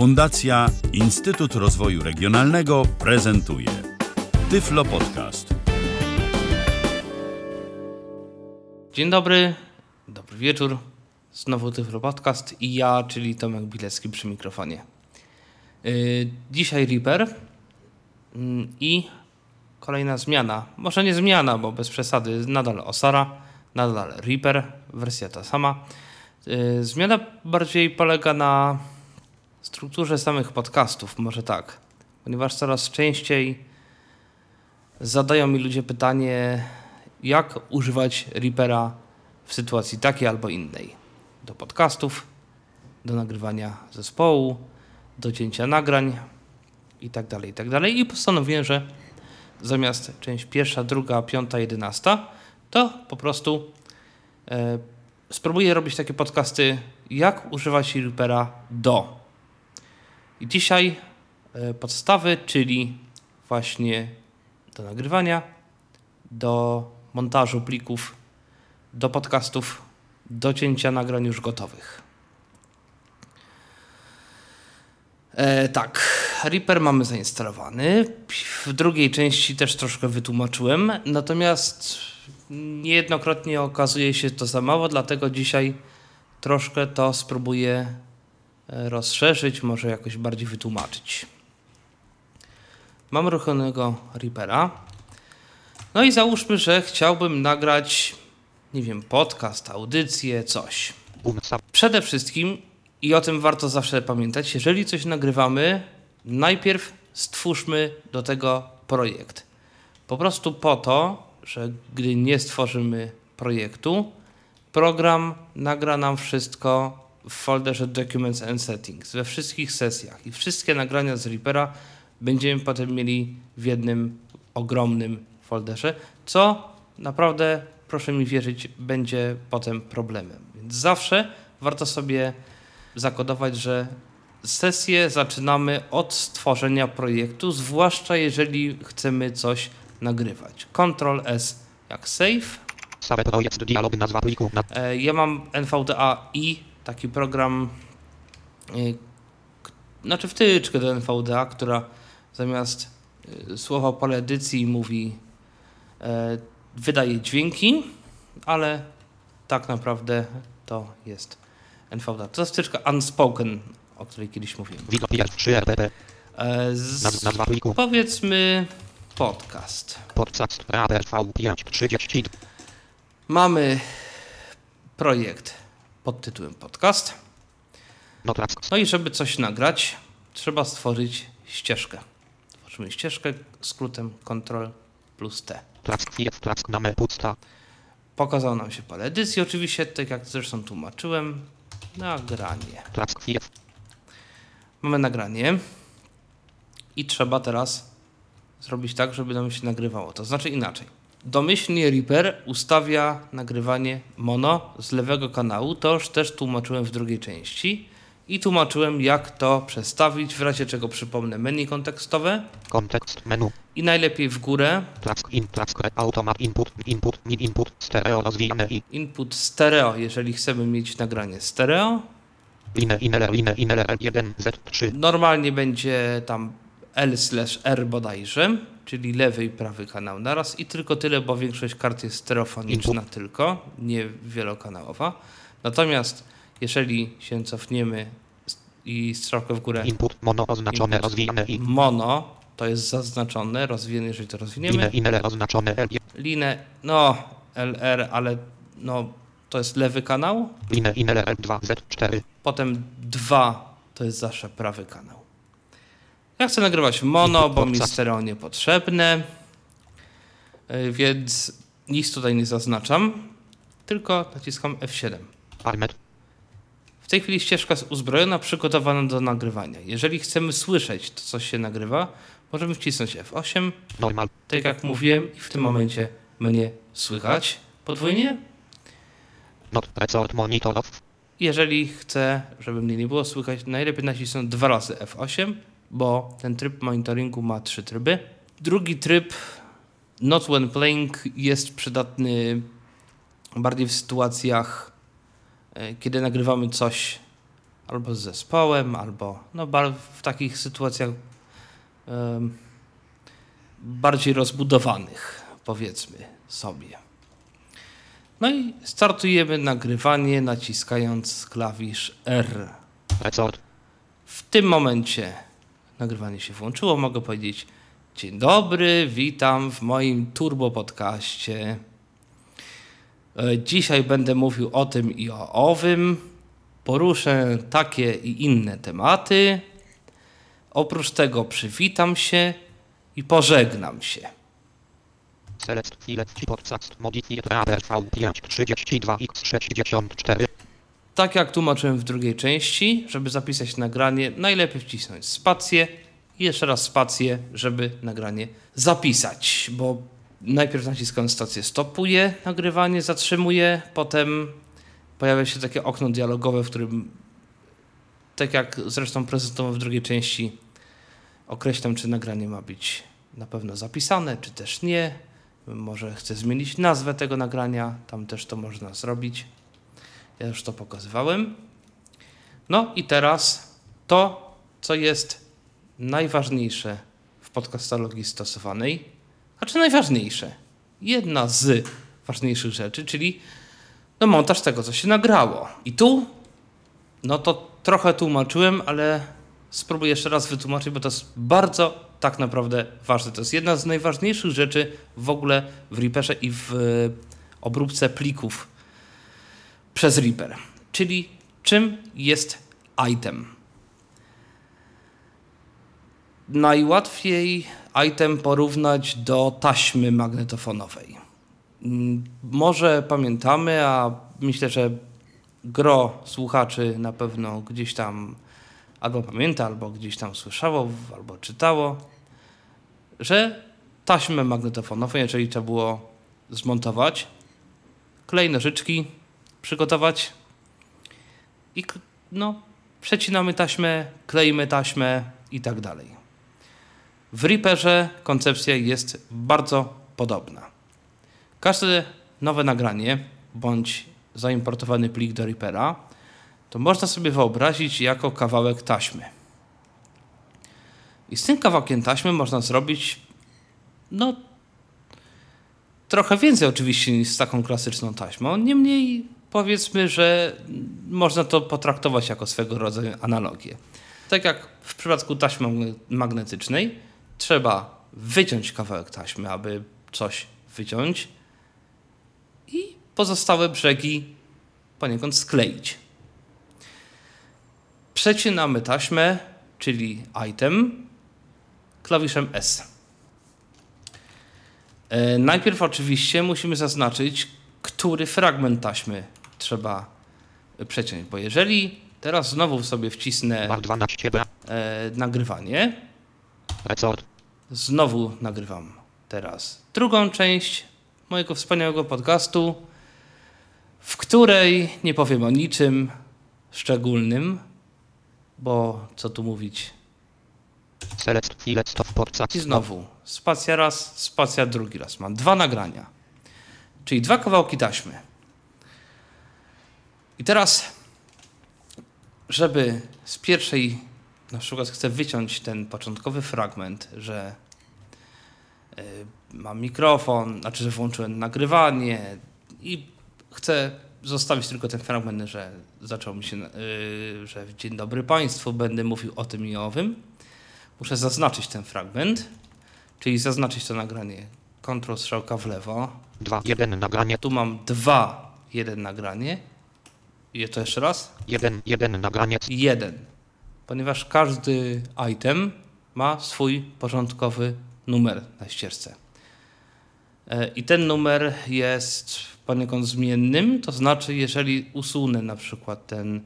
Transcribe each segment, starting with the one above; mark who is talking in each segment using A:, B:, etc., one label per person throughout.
A: Fundacja Instytut Rozwoju Regionalnego prezentuje Tyflo Podcast.
B: Dzień dobry, dobry wieczór. Znowu Tyflo Podcast i ja, czyli Tomek Bilecki przy mikrofonie. Yy, dzisiaj Reaper yy, i kolejna zmiana. Może nie zmiana, bo bez przesady, nadal Osara, nadal Reaper, wersja ta sama. Yy, zmiana bardziej polega na strukturze samych podcastów, może tak. Ponieważ coraz częściej zadają mi ludzie pytanie, jak używać Reapera w sytuacji takiej albo innej. Do podcastów, do nagrywania zespołu, do cięcia nagrań i tak dalej, i tak dalej. I postanowiłem, że zamiast część pierwsza, druga, piąta, jedenasta, to po prostu e, spróbuję robić takie podcasty, jak używać Reapera do. I dzisiaj e, podstawy, czyli właśnie do nagrywania, do montażu plików, do podcastów, do cięcia nagrań już gotowych. E, tak, Reaper mamy zainstalowany. W drugiej części też troszkę wytłumaczyłem, natomiast niejednokrotnie okazuje się to za mało, dlatego dzisiaj troszkę to spróbuję rozszerzyć, może jakoś bardziej wytłumaczyć. Mam ruchomego Reapera. No i załóżmy, że chciałbym nagrać, nie wiem, podcast, audycję, coś. Przede wszystkim, i o tym warto zawsze pamiętać, jeżeli coś nagrywamy, najpierw stwórzmy do tego projekt. Po prostu po to, że gdy nie stworzymy projektu, program nagra nam wszystko w folderze Documents and Settings we wszystkich sesjach i wszystkie nagrania z Reapera będziemy potem mieli w jednym ogromnym folderze, co naprawdę, proszę mi wierzyć, będzie potem problemem. Więc zawsze warto sobie zakodować, że sesję zaczynamy od stworzenia projektu, zwłaszcza jeżeli chcemy coś nagrywać. Ctrl S jak save. E, ja mam NVDA i taki program, y, znaczy wtyczkę do NVDA, która zamiast y, słowa pole edycji mówi e, wydaje dźwięki, ale tak naprawdę to jest NVDA. To jest wtyczka Unspoken, o której kiedyś mówiłem. E, z, powiedzmy podcast. Podcast V530. Mamy projekt pod tytułem podcast. No i żeby coś nagrać, trzeba stworzyć ścieżkę. Tworzymy ścieżkę skrótem Ctrl plus T. Pokazał nam się pole edycji, oczywiście, tak jak zresztą tłumaczyłem. Nagranie. Mamy nagranie i trzeba teraz zrobić tak, żeby nam się nagrywało. To znaczy inaczej Domyślnie Reaper ustawia nagrywanie mono z lewego kanału. To już też tłumaczyłem w drugiej części. I tłumaczyłem, jak to przestawić, w razie czego przypomnę menu kontekstowe.
C: Kontekst menu.
B: I najlepiej w górę.
C: Plack in, plack automat input, input, mid input, stereo rozwijane i.
B: Input stereo, jeżeli chcemy mieć nagranie stereo.
C: Line, inler, line, inler, 1, Z3.
B: Normalnie będzie tam L slash R bodajże czyli lewy i prawy kanał naraz i tylko tyle, bo większość kart jest stereofoniczna tylko, nie wielokanałowa. Natomiast jeżeli się cofniemy i strzałkę w górę...
C: Input mono oznaczone, input, rozwijane i...
B: Mono to jest zaznaczone, rozwijane, jeżeli to rozwiniemy. Linę,
C: inele oznaczone L.
B: Linę, no LR, ale no to jest lewy kanał.
C: Linę, inele L2, Z4.
B: Potem 2 to jest zawsze prawy kanał. Ja chcę nagrywać w mono, bo mi stereo niepotrzebne, e, więc nic tutaj nie zaznaczam, tylko naciskam F7. W tej chwili ścieżka jest uzbrojona, przygotowana do nagrywania. Jeżeli chcemy słyszeć to, co się nagrywa, możemy wcisnąć F8.
C: Normal.
B: Tak jak mówiłem, i w tym momencie mnie słychać podwójnie.
C: Not resort.
B: Jeżeli chcę, żeby mnie nie było słychać, najlepiej nacisnąć dwa razy F8 bo ten tryb monitoringu ma trzy tryby. Drugi tryb, not when playing, jest przydatny bardziej w sytuacjach, e, kiedy nagrywamy coś albo z zespołem, albo no, w takich sytuacjach um, bardziej rozbudowanych, powiedzmy sobie. No i startujemy nagrywanie naciskając klawisz R. W tym momencie nagrywanie się włączyło. Mogę powiedzieć dzień dobry, witam w moim turbo podcaście. E, dzisiaj będę mówił o tym i o owym. Poruszę takie i inne tematy. Oprócz tego przywitam się i pożegnam się.
C: Select file podcast modifier V532X64.
B: Tak jak tłumaczyłem w drugiej części, żeby zapisać nagranie, najlepiej wcisnąć spację i jeszcze raz spację, żeby nagranie zapisać, bo najpierw naciskam stację stopuje nagrywanie, zatrzymuję, potem pojawia się takie okno dialogowe, w którym tak jak zresztą prezentowałem w drugiej części, określam, czy nagranie ma być na pewno zapisane, czy też nie. Może chcę zmienić nazwę tego nagrania, tam też to można zrobić. Ja już to pokazywałem. No i teraz to, co jest najważniejsze w podcastologii stosowanej, a czy najważniejsze? Jedna z ważniejszych rzeczy, czyli no montaż tego, co się nagrało. I tu, no to trochę tłumaczyłem, ale spróbuję jeszcze raz wytłumaczyć, bo to jest bardzo tak naprawdę ważne. To jest jedna z najważniejszych rzeczy w ogóle w Reaperze i w obróbce plików przez Reaper. Czyli czym jest item? Najłatwiej item porównać do taśmy magnetofonowej. Mm, może pamiętamy, a myślę, że gro słuchaczy na pewno gdzieś tam albo pamięta, albo gdzieś tam słyszało, albo czytało, że taśmę magnetofonową, jeżeli trzeba było zmontować, klej nożyczki, przygotować i no, przecinamy taśmę, kleimy taśmę i tak dalej. W Reaperze koncepcja jest bardzo podobna. Każde nowe nagranie bądź zaimportowany plik do Reapera to można sobie wyobrazić jako kawałek taśmy. I z tym kawałkiem taśmy można zrobić no trochę więcej oczywiście niż z taką klasyczną taśmą. Niemniej powiedzmy, że można to potraktować jako swego rodzaju analogię. Tak jak w przypadku taśmy magnetycznej, trzeba wyciąć kawałek taśmy, aby coś wyciąć i pozostałe brzegi poniekąd skleić. Przecinamy taśmę, czyli item, klawiszem S. E, najpierw oczywiście musimy zaznaczyć, który fragment taśmy trzeba przeciąć, bo jeżeli teraz znowu sobie wcisnę e, nagrywanie, znowu nagrywam teraz drugą część mojego wspaniałego podcastu, w której nie powiem o niczym szczególnym, bo co tu mówić. I znowu spacja raz, spacja drugi raz. Mam dwa nagrania, czyli dwa kawałki taśmy. I teraz, żeby z pierwszej, na przykład chcę wyciąć ten początkowy fragment, że y, mam mikrofon, znaczy, że włączyłem nagrywanie i chcę zostawić tylko ten fragment, że zaczął mi się, yy, że dzień dobry Państwu, będę mówił o tym i owym. Muszę zaznaczyć ten fragment, czyli zaznaczyć to nagranie. Ctrl strzałka w lewo.
C: 2, 1 nagranie.
B: Tu mam 2, 1 nagranie. I to jeszcze raz?
C: 1, 1 nagranie.
B: 1. Ponieważ każdy item ma swój porządkowy numer na ścieżce. E, I ten numer jest poniekąd zmiennym, to znaczy jeżeli usunę na przykład ten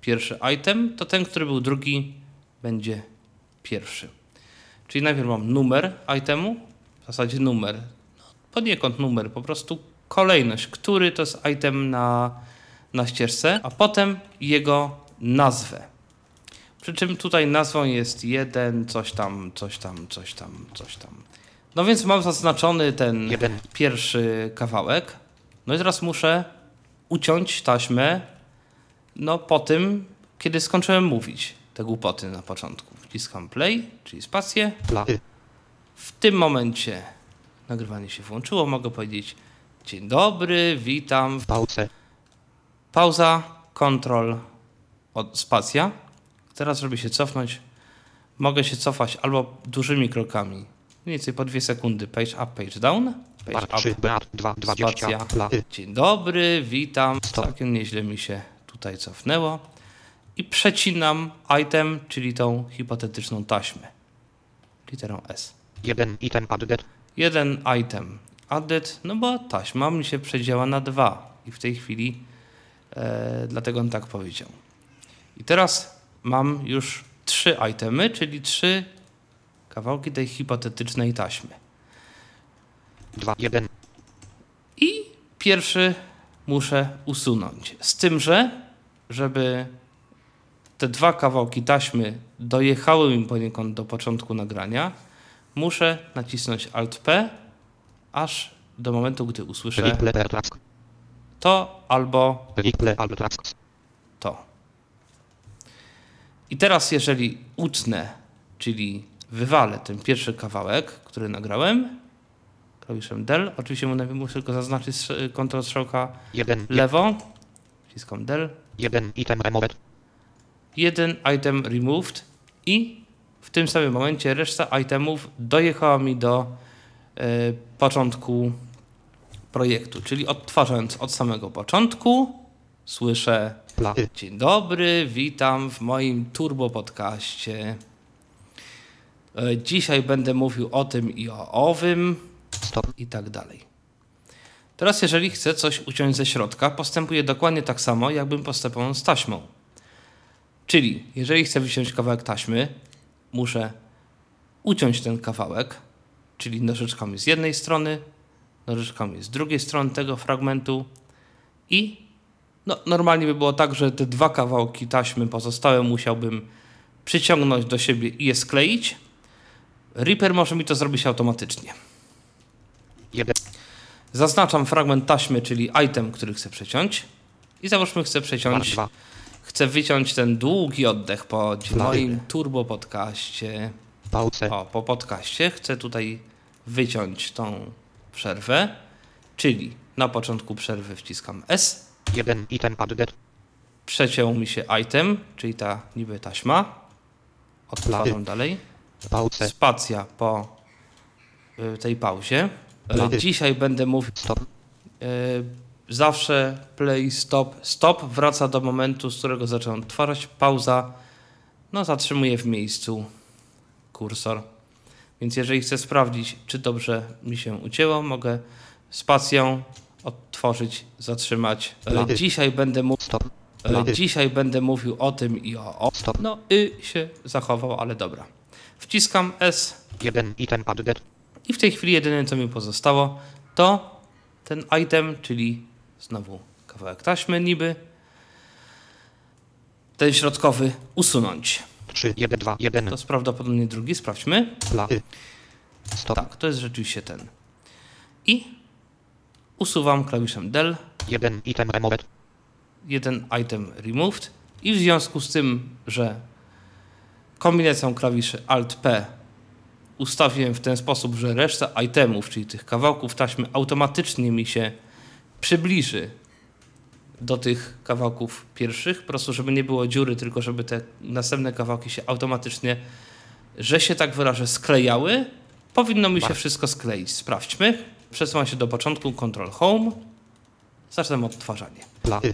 B: pierwszy item, to ten, który był drugi, będzie pierwszy. Czyli najpierw mam numer itemu, w zasadzie numer, no, poniekąd numer, po prostu kolejność, który to jest item na, na ścieżce, a potem jego nazwę. Przy czym tutaj nazwą jest jeden, coś tam, coś tam, coś tam, coś tam. No więc mam zaznaczony ten jeden. pierwszy kawałek. No i teraz muszę uciąć taśmę no, po tym kiedy skończyłem mówić te głupoty na początku, wciskam play, czyli spację.
C: Y.
B: W tym momencie nagrywanie się włączyło. Mogę powiedzieć dzień dobry, witam.
C: Pauce.
B: Pauza, kontrol, spacja. Teraz, żeby się cofnąć, mogę się cofać albo dużymi krokami, mniej więcej po dwie sekundy. Page up, page down. Page
C: 3.
B: up,
C: Beat 2. 20.
B: Spacja. Dzień dobry, witam. Całkiem nieźle mi się tutaj cofnęło. I przecinam item, czyli tą hipotetyczną taśmę. Literą S.
C: 1 item added.
B: Jeden item added, no bo taśma mi się przedziała na dwa. I w tej chwili dlatego on tak powiedział. I teraz mam już trzy itemy, czyli trzy kawałki tej hipotetycznej taśmy.
C: 2. 1.
B: I pierwszy muszę usunąć. Z tym, że żeby te dwa kawałki taśmy dojechały mi poniekąd do początku nagrania, muszę nacisnąć Alt P, aż do momentu, gdy usłyszę. To albo to. I teraz, jeżeli utnę, czyli wywalę ten pierwszy kawałek, który nagrałem, klawiszem del, oczywiście muszę tylko zaznaczyć kontrol strzałka
C: 1.
B: lewo, wciskam del,
C: 1 item removed.
B: jeden item removed i w tym samym momencie reszta itemów dojechała mi do e, początku projektu, czyli odtwarzając od samego początku, słyszę. Dzień dobry, witam w moim turbo podcaście. E, Dzisiaj będę mówił o tym i o owym
C: Stop.
B: i tak dalej. Teraz, jeżeli chcę coś uciąć ze środka, postępuję dokładnie tak samo, jakbym postępował z taśmą. Czyli, jeżeli chcę wyciąć kawałek taśmy, muszę uciąć ten kawałek, czyli nożyczkami z jednej strony, nożyczkami z drugiej strony tego fragmentu i no, normalnie by było tak, że te dwa kawałki taśmy pozostałe musiałbym przyciągnąć do siebie i je skleić. Reaper może mi to zrobić automatycznie.
C: 1.
B: Zaznaczam fragment taśmy, czyli item, który chcę przeciąć. I załóżmy, chcę przeciąć,
C: 2.
B: chcę wyciąć ten długi oddech po moim turbo podcaście. O, po podcaście chcę tutaj wyciąć tą przerwę, czyli na początku przerwy wciskam S,
C: 1 item added.
B: przeciął mi się item, czyli ta niby taśma. Odtwarzam dalej.
C: Pauce.
B: Spacja po y, tej pauzie. Y,
C: Blady.
B: Dzisiaj będę mówił
C: Stop.
B: y, zawsze play, stop, stop wraca do momentu, z którego zacząłem odtwarzać. Pauza, no zatrzymuję w miejscu kursor. Więc jeżeli chcę sprawdzić, czy dobrze mi się ucięło, mogę spacją odtworzyć, zatrzymać.
C: Blady.
B: Dzisiaj będę mówił. E. Dzisiaj będę mówił o tym i o, o.
C: Stop.
B: No, y się zachował, ale dobra. Wciskam S
C: 1 item added.
B: i w tej chwili jedyne, co mi pozostało, to ten item, czyli znowu kawałek taśmy niby, ten środkowy usunąć.
C: 3. 1. 2. 1.
B: To jest prawdopodobnie drugi, sprawdźmy.
C: Stop.
B: Tak, to jest rzeczywiście ten. I usuwam klawiszem del,
C: 1 item removed.
B: jeden item removed i w związku z tym, że kombinacją klawiszy Alt-P ustawiłem w ten sposób, że reszta itemów, czyli tych kawałków taśmy automatycznie mi się przybliży do tych kawałków pierwszych, po prostu żeby nie było dziury, tylko żeby te następne kawałki się automatycznie, że się tak wyrażę, sklejały, powinno mi się wszystko skleić. Sprawdźmy. Przesuwam się do początku, Ctrl Home, zaczynam odtwarzanie.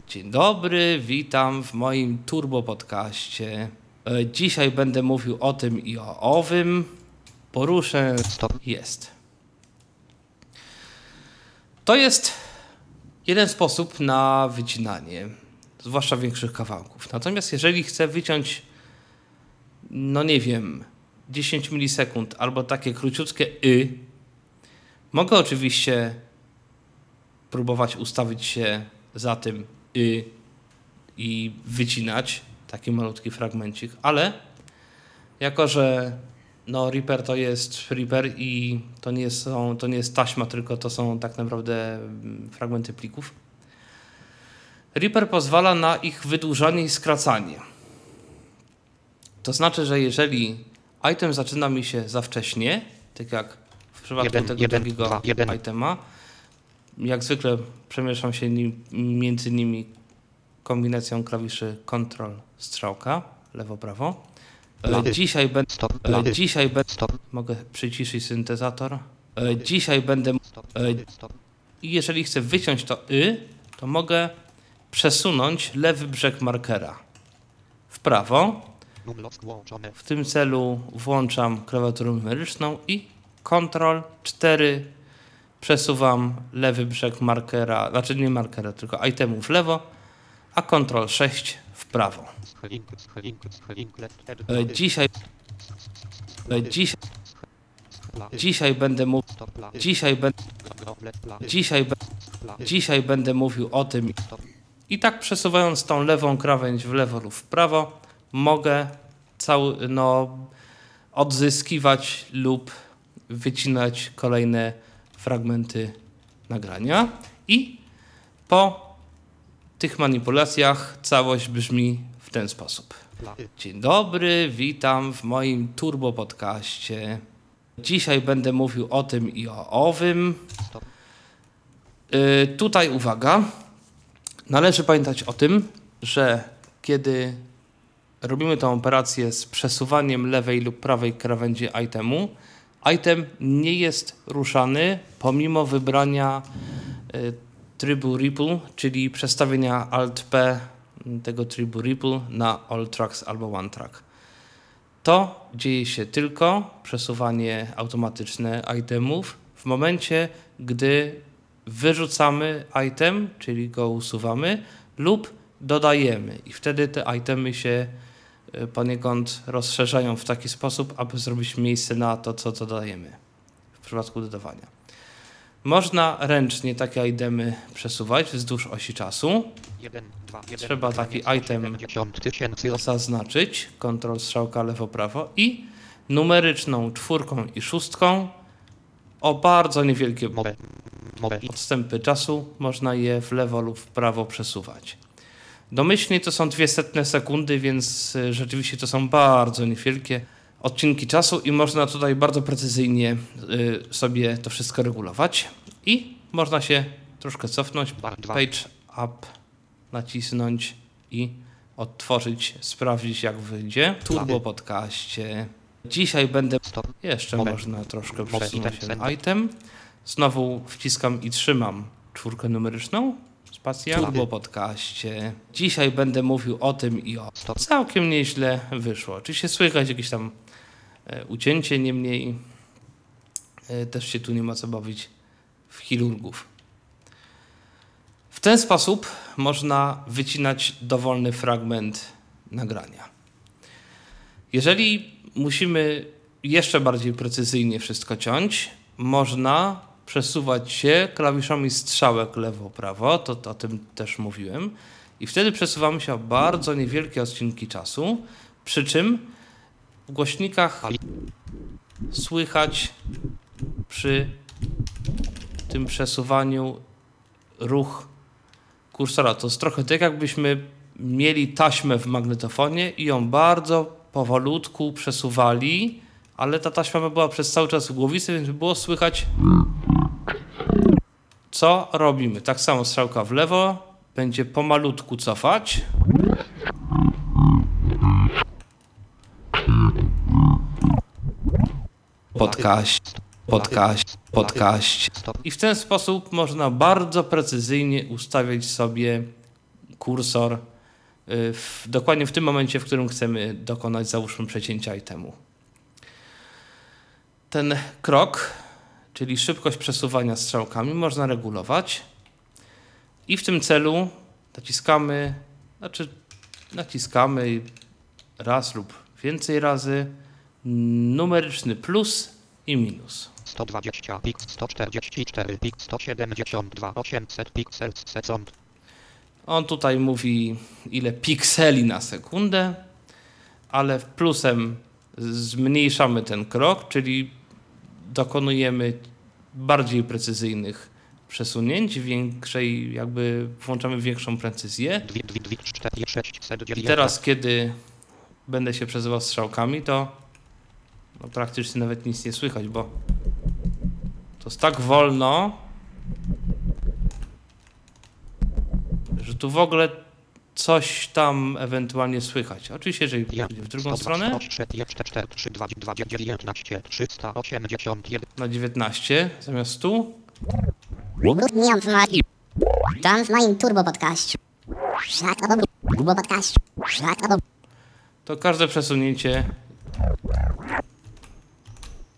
B: Dzień dobry, witam w moim turbo podcaście. E, Dzisiaj będę mówił o tym i o owym. Poruszę.
C: Stop.
B: Jest. To jest jeden sposób na wycinanie, zwłaszcza większych kawałków. Natomiast jeżeli chcę wyciąć, no nie wiem, 10 milisekund albo takie króciutkie y, mogę oczywiście próbować ustawić się za tym y, i wycinać taki malutki fragmencik, ale jako, że no Reaper to jest Reaper i to nie, są, to nie jest taśma, tylko to są tak naprawdę mm, fragmenty plików. Reaper pozwala na ich wydłużanie i skracanie. To znaczy, że jeżeli item zaczyna mi się za wcześnie, tak jak w przypadku
C: Jeden,
B: tego
C: jeden,
B: drugiego
C: dwa, jeden.
B: itema, jak zwykle przemieszczam się nim, między nimi kombinacją klawiszy Ctrl strzałka, lewo-prawo. Dzisiaj,
C: Blady.
B: dzisiaj
C: Stop.
B: mogę przyciszyć syntezator. Dzisiaj będę i jeżeli chcę wyciąć to y, to mogę przesunąć lewy brzeg markera w prawo. W tym celu włączam klawiaturę numeryczną i Ctrl 4 przesuwam lewy brzeg markera, znaczy nie markera, tylko itemu w lewo, a Ctrl 6 w prawo. E. Dzisiaj, e,
C: Blady.
B: dzisiaj będę mówił, dzisiaj,
C: blady.
B: dzisiaj, dzisiaj będę mówił o tym. I tak przesuwając tą lewą krawędź w lewo lub w prawo, mogę cały, no, odzyskiwać lub wycinać kolejne fragmenty nagrania. I po tych manipulacjach całość brzmi w ten sposób. Dzień dobry, witam w moim turbo podcaście. Dzisiaj będę mówił o tym i o owym. Y, tutaj uwaga. Należy pamiętać o tym, że kiedy robimy tę operację z przesuwaniem lewej lub prawej krawędzi itemu, item nie jest ruszany pomimo wybrania y, trybu Ripple, czyli przestawienia Alt-P tego trybu Ripple na All Tracks albo One Track. To dzieje się tylko przesuwanie automatyczne itemów w momencie, gdy wyrzucamy item, czyli go usuwamy, lub dodajemy. I wtedy te itemy się y, poniekąd rozszerzają w taki sposób, aby zrobić miejsce na to, co dodajemy w przypadku dodawania. Można ręcznie takie itemy przesuwać wzdłuż osi czasu. Trzeba taki item
C: 70 tysięcy osób.
B: zaznaczyć, kontrol strzałka lewo-prawo i numeryczną czwórką i szóstką o bardzo niewielkie odstępy czasu można je w lewo lub w prawo przesuwać. Domyślnie to są dwie setne sekundy, więc y, rzeczywiście to są bardzo niewielkie odcinki czasu i można tutaj bardzo precyzyjnie y, sobie to wszystko regulować. I można się troszkę cofnąć, page up, nacisnąć i odtworzyć, sprawdzić jak wyjdzie. Turbo podcaście. Dzisiaj będę jeszcze
C: Moment.
B: można troszkę przesunąć ten item. Znowu wciskam i trzymam czwórkę numeryczną. Spacja. Turbo podcaście. Dzisiaj będę mówił o tym i o. Całkiem nieźle wyszło. Oczywiście słychać jakieś tam ucięcie, niemniej e, też się tu nie ma co bawić w chirurgów. W ten sposób można wycinać dowolny fragment nagrania. Jeżeli musimy jeszcze bardziej precyzyjnie wszystko ciąć, można przesuwać się klawiszami strzałek lewo-prawo, to o tym też mówiłem, i wtedy przesuwamy się o bardzo niewielkie odcinki czasu, przy czym w głośnikach słychać przy tym przesuwaniu ruch kursora. To jest trochę tak, jakbyśmy mieli taśmę w magnetofonie i ją bardzo powolutku przesuwali, ale ta taśma była przez cały czas w głowicy, więc było słychać, co robimy. Tak samo strzałka w lewo będzie pomalutku cofać. Podcast, podcast, podcast. I w ten sposób można bardzo precyzyjnie ustawiać sobie kursor y, w, dokładnie w tym momencie, w którym chcemy dokonać, załóżmy, przecięcia itemu. Ten krok, czyli szybkość przesuwania strzałkami, można regulować i w tym celu naciskamy, znaczy naciskamy raz lub więcej razy numeryczny plus i minus.
C: 120 pik 144 pik 172 800 piksels sekund.
B: On tutaj mówi ile pikseli na sekundę, ale plusem zmniejszamy ten krok, czyli dokonujemy bardziej precyzyjnych przesunięć, większej, jakby włączamy większą precyzję.
C: 2 2 2 4 600
B: I teraz, kiedy będę się przezywał strzałkami, to no, praktycznie nawet nic nie słychać, bo to jest tak wolno, że tu w ogóle coś tam ewentualnie słychać. Oczywiście, jeżeli pójdzie w drugą stronę, na 19 zamiast tu.
D: Tam w moim turbo podcaście. Turbo podcaście.
B: To każde przesunięcie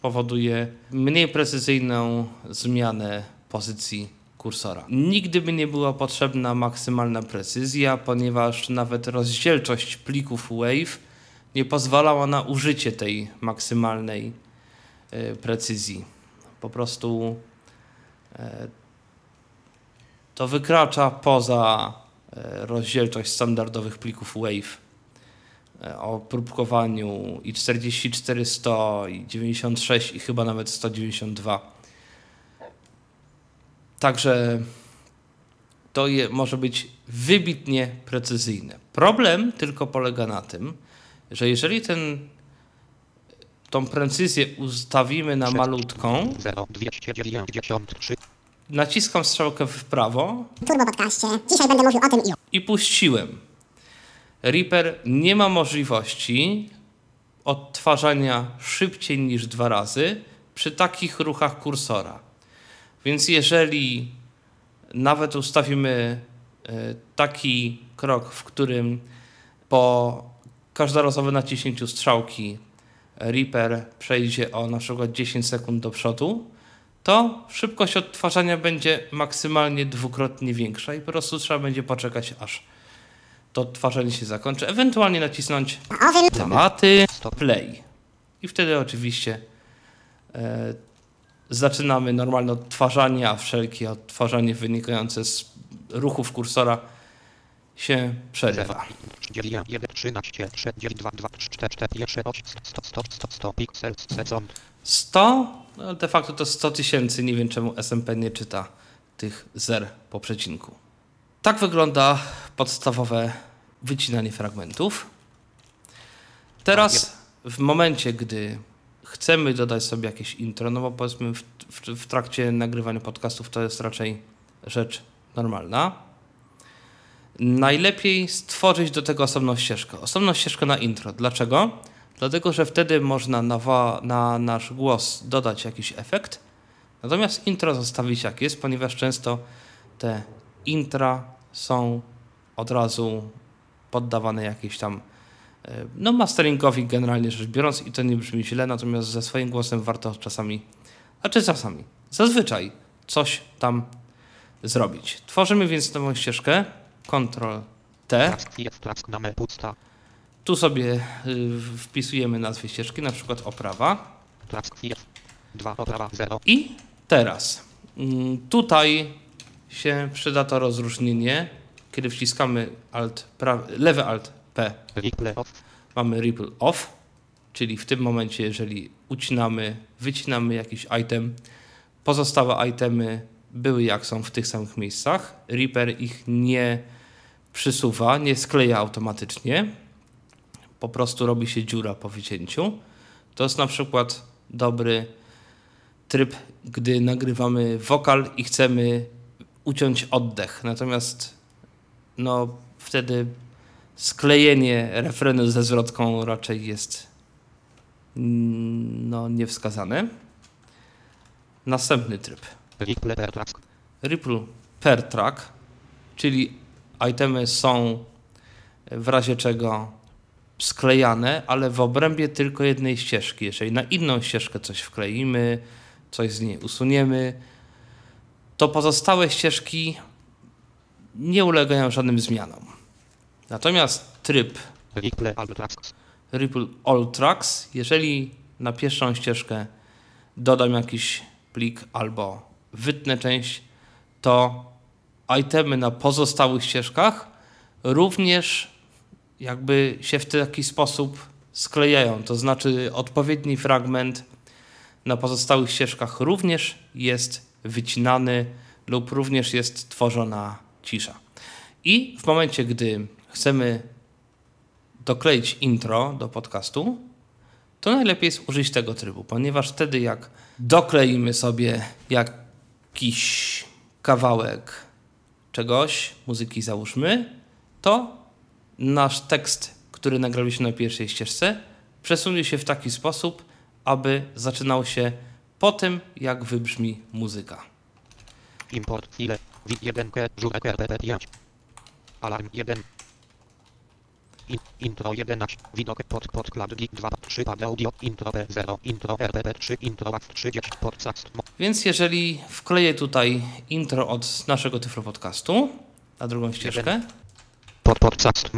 B: powoduje mniej precyzyjną zmianę pozycji kursora. Nigdy by nie była potrzebna maksymalna precyzja, ponieważ nawet rozdzielczość plików WAVE nie pozwalała na użycie tej maksymalnej e, precyzji. Po prostu e, to wykracza poza e, rozdzielczość standardowych plików WAVE e, o próbkowaniu i 4400 i 96 i chyba nawet 192. Także to je, może być wybitnie precyzyjne. Problem tylko polega na tym, że jeżeli ten, tą precyzję ustawimy na malutką, naciskam strzałkę w prawo
D: Turbo podcaście. Dzisiaj będę mówił o tym i o...
B: i puściłem. Reaper nie ma możliwości odtwarzania szybciej niż dwa razy przy takich ruchach kursora. Więc jeżeli nawet ustawimy e, taki krok, w którym po każdorazowym naciśnięciu strzałki Reaper przejdzie o na przykład 10 sekund do przodu, to szybkość odtwarzania będzie maksymalnie dwukrotnie większa i po prostu trzeba będzie poczekać, aż to odtwarzanie się zakończy, ewentualnie nacisnąć tematy, play. I wtedy oczywiście e, zaczynamy normalne odtwarzanie, a wszelkie odtwarzanie wynikające z ruchów kursora się przerywa. 100, no de facto to 100 tysięcy, nie wiem czemu SMP nie czyta tych zer po przecinku. Tak wygląda podstawowe wycinanie fragmentów. Teraz w momencie, gdy chcemy dodać sobie jakieś intro, no bo powiedzmy w, w, w trakcie nagrywania podcastów to jest raczej rzecz normalna. Najlepiej stworzyć do tego osobną ścieżkę. Osobną ścieżkę na intro. Dlaczego? Dlatego, że wtedy można na, na nasz głos dodać jakiś efekt, natomiast intro zostawić jak jest, ponieważ często te intra są od razu poddawane jakiejś tam e, no masteringowi generalnie rzecz biorąc i to nie brzmi źle, natomiast ze swoim głosem warto czasami, znaczy czasami, zazwyczaj coś tam zrobić. Tworzymy więc nową ścieżkę, Ctrl T, tu sobie y, wpisujemy nazwę ścieżki, na przykład oprawa. I teraz mm, tutaj się przyda to rozróżnienie, kiedy wciskamy alt, pra- lewy alt P mamy ripple off, czyli w tym momencie, jeżeli ucinamy, wycinamy jakiś item, pozostałe itemy były jak są w tych samych miejscach. Reaper ich nie przysuwa, nie skleja automatycznie. Po prostu robi się dziura po wycięciu. To jest na przykład dobry tryb, gdy nagrywamy wokal i chcemy uciąć oddech. Natomiast no, wtedy sklejenie refrenu ze zwrotką raczej jest mm, no, niewskazane. Następny tryb. Ripple per track, czyli itemy są w razie czego sklejane, ale w obrębie tylko jednej ścieżki. Jeżeli na inną ścieżkę coś wkleimy, coś z niej usuniemy, to pozostałe ścieżki nie ulegają żadnym zmianom. Natomiast tryb Ripple All Tracks, jeżeli na pierwszą ścieżkę dodam jakiś plik albo wytnę część, to itemy na pozostałych ścieżkach również jakby się w taki sposób sklejają. To znaczy odpowiedni fragment na pozostałych ścieżkach również jest wycinany lub również jest tworzona cisza. I w momencie, gdy chcemy dokleić intro do podcastu, to najlepiej jest użyć tego trybu, ponieważ wtedy jak dokleimy sobie jakiś kawałek czegoś, muzyki załóżmy, to nasz tekst, który nagraliśmy na pierwszej ścieżce, przesunie się w taki sposób, aby zaczynał się po tym, jak wybrzmi muzyka.
C: Import file. Wid 1 k żurek RPP5. Alarm 1. In, intro 11. Widok pod podkład gig 2 3 pad audio intro P0 intro RPP3 intro WAV 30 podcast
B: Więc jeżeli wkleję tutaj intro od naszego Tyflo Podcastu na drugą ścieżkę,
C: pod podcast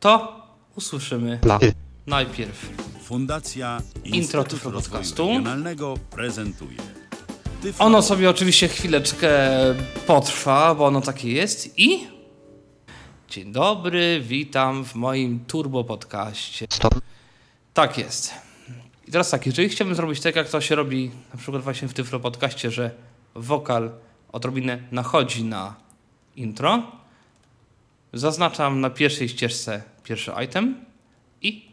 B: to usłyszymy
C: y.
B: najpierw
A: Fundacja
B: Intro Tyflo Podcastu.
A: Regionalnego prezentuje. Tyflo
B: Ono sobie oczywiście chwileczkę potrwa, bo ono takie jest i... Dzień dobry, witam w moim Turbo Podcaście.
C: Stop.
B: Tak jest. I teraz tak, jeżeli chciałbym zrobić tak, jak to się robi na przykład właśnie w Tyflo Podcaście, że wokal odrobinę nachodzi na intro, zaznaczam na pierwszej ścieżce pierwszy item i.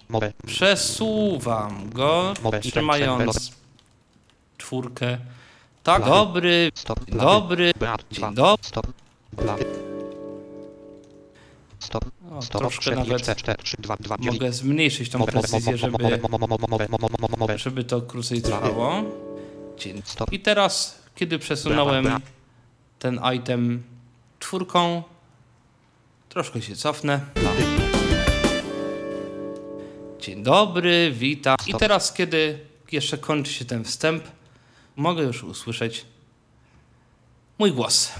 B: przesuwam go, trzymając czwórkę. Tak, dobry, dobry,
C: Beat
B: dzień
C: 2.
B: dobry.
C: Stop.
B: O, troszkę
C: 4
B: nawet
C: 4 4 3 2 2 9
B: mogę zmniejszyć tą precyzję, żeby, żeby to krócej trwało.
C: Stop.
B: I teraz, kiedy przesunąłem ten item czwórką, troszkę się cofnę. Dzień dobry, witam. I teraz, kiedy jeszcze kończy się ten wstęp, mogę już usłyszeć mój głos.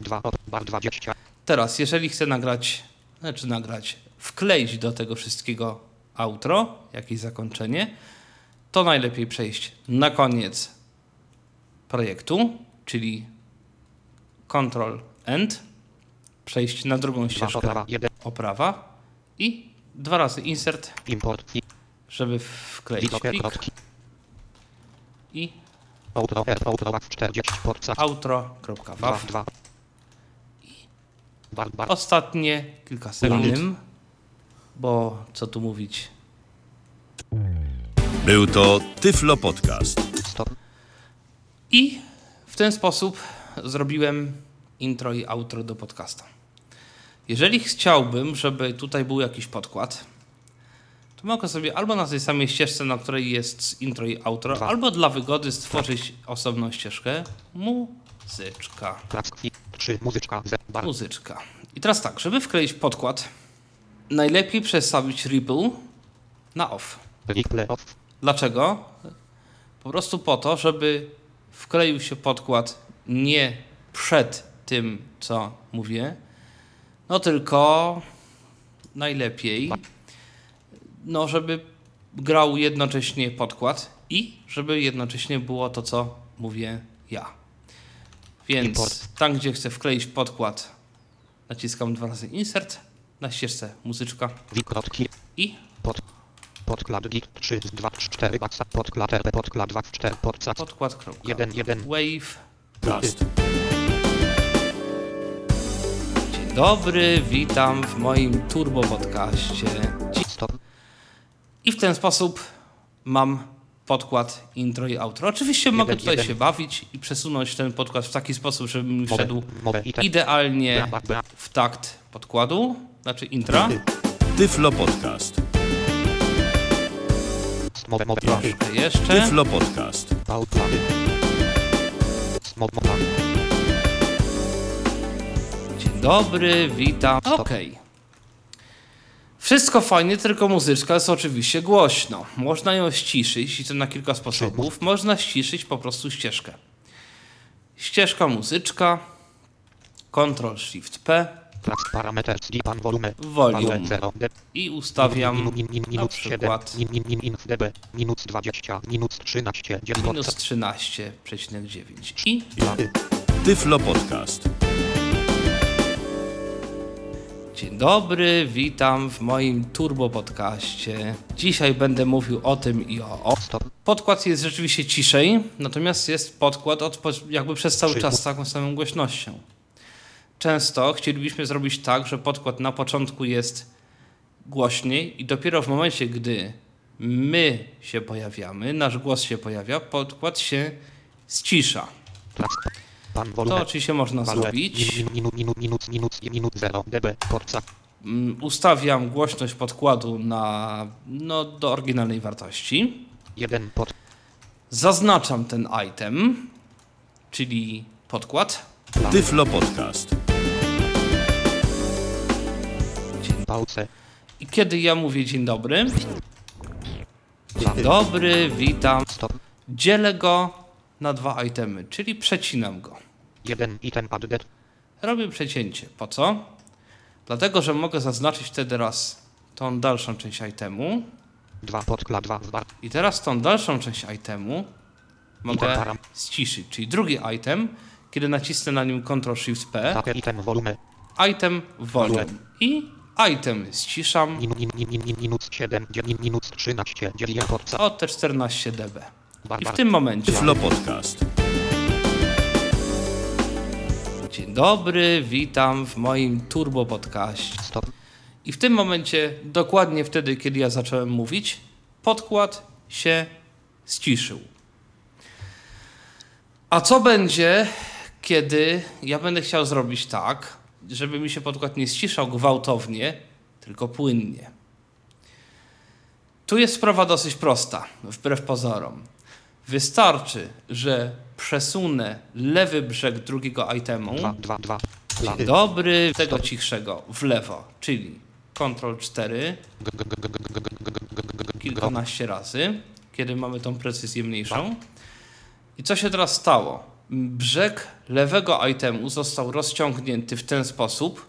C: 2 bar 20
B: Teraz, jeżeli chcę nagrać, znaczy nagrać, wkleić do tego wszystkiego outro, jakieś zakończenie, to najlepiej przejść na koniec projektu, czyli Ctrl End, przejść na drugą
C: 2
B: ścieżkę
C: oprawa 1
B: oprawa i dwa razy. Insert,
C: import.
B: Żeby wkleić plik.
C: Kropki.
B: I
C: outro. Outro. WAV 40 podcast
B: outro.wav.
C: 2 2 bar bar
B: Ostatnie kilka sekund, bo co tu mówić,
A: Był to Tyflo Podcast.
C: stop.
B: I w ten sposób zrobiłem intro i outro do podcasta. Jeżeli chciałbym, żeby tutaj był jakiś podkład, to mogę sobie albo na tej samej ścieżce, na której jest intro i outro,
C: Dwa.
B: albo dla wygody stworzyć osobną ścieżkę muzyczka.
C: placki 3 muzyczka
B: Muzyczka. I teraz tak, żeby wkleić podkład, najlepiej przestawić ripple na off.
C: off
B: Dlaczego? Po prostu po to, żeby wkleił się podkład nie przed tym, co mówię, no tylko najlepiej, no żeby grał jednocześnie podkład i żeby jednocześnie było to, co mówię ja. Więc tam, gdzie chcę wkleić podkład, naciskam dwa razy insert, na ścieżce muzyczka i
C: pod podkład git 3 2 4 baksa podkład rp podkład 2 4 podkład
B: podkład.
C: 1 1
B: Wave.
A: Plast.
B: Dobry, witam w moim turbo podcaście.
C: Stop
B: I w ten sposób mam podkład intro i outro. Oczywiście mogę tutaj
C: jeden.
B: się bawić i przesunąć ten podkład w taki sposób, żeby mi wszedł
C: tak
B: idealnie w takt podkładu, znaczy intra.
A: Tyflo Podcast.
B: Troszkę jeszcze.
A: Tyflo Podcast.
B: Dobry, witam. Okej. Wszystko fajnie, tylko muzyczka jest oczywiście głośno. Można ją ściszyć i to na kilka sposobów. Można ściszyć po prostu ścieżkę. Ścieżka muzyczka, Ctrl Shift P
C: plac parameter pan volume
B: Volume.
C: 0 d
B: i ustawiam na
C: minus 7
B: przykład
C: minus 20 minus 13 10
B: minus 13,9 i
A: Tyflo Podcast.
B: Dzień dobry, witam w moim turbo podcaście. Dzisiaj będę mówił o tym i o, o. Podkład jest rzeczywiście ciszej, natomiast jest podkład od, jakby przez cały czas z taką samą głośnością. Często chcielibyśmy zrobić tak, że podkład na początku jest głośniej i dopiero w momencie, gdy my się pojawiamy, nasz głos się pojawia, podkład się ścisza.
C: Pan
B: To oczywiście można zrobić.
C: Minut, minut, minut, minut, minut, minut 0 dB. Porca.
B: Mm, Ustawiam głośność podkładu na, no, do oryginalnej wartości.
C: 1 pod.
B: Zaznaczam ten item, czyli podkład.
A: Tyflo Podcast.
C: Pałce.
B: I kiedy ja mówię dzień dobry, dzień dobry, witam, dzielę go na dwa itemy, czyli przecinam go.
C: 1 item added.
B: Robię przecięcie. Po co? Dlatego, że mogę zaznaczyć wtedy raz tą dalszą część itemu
C: 2 podkla 2 w bar.
B: i teraz tą dalszą część itemu mogę
C: param.
B: ściszyć. Czyli drugi item, kiedy nacisnę na nim Ctrl-Shift-P,
C: Hacker item volume.
B: item volume i item ściszam
C: minut 7, 9, minut 13, dzielię porca.
B: o te 14 dB.
C: Bar,
B: I w tym momencie
A: Tyflo Podcast.
B: Dzień dobry, witam w moim turbo podcaście.
C: Stop.
B: I w tym momencie, dokładnie wtedy, kiedy ja zacząłem mówić, podkład się ściszył. A co będzie, kiedy ja będę chciał zrobić tak, żeby mi się podkład nie ściszał gwałtownie, tylko płynnie? Tu jest sprawa dosyć prosta, wbrew pozorom. Wystarczy, że przesunę lewy brzeg drugiego itemu
C: 2, 2, 2. Plan.
B: Dzień dobry, tego cichszego w lewo, czyli Ctrl 4 kilkanaście razy, kiedy mamy tą precyzję mniejszą. I co się teraz stało? Brzeg lewego itemu został rozciągnięty w ten sposób,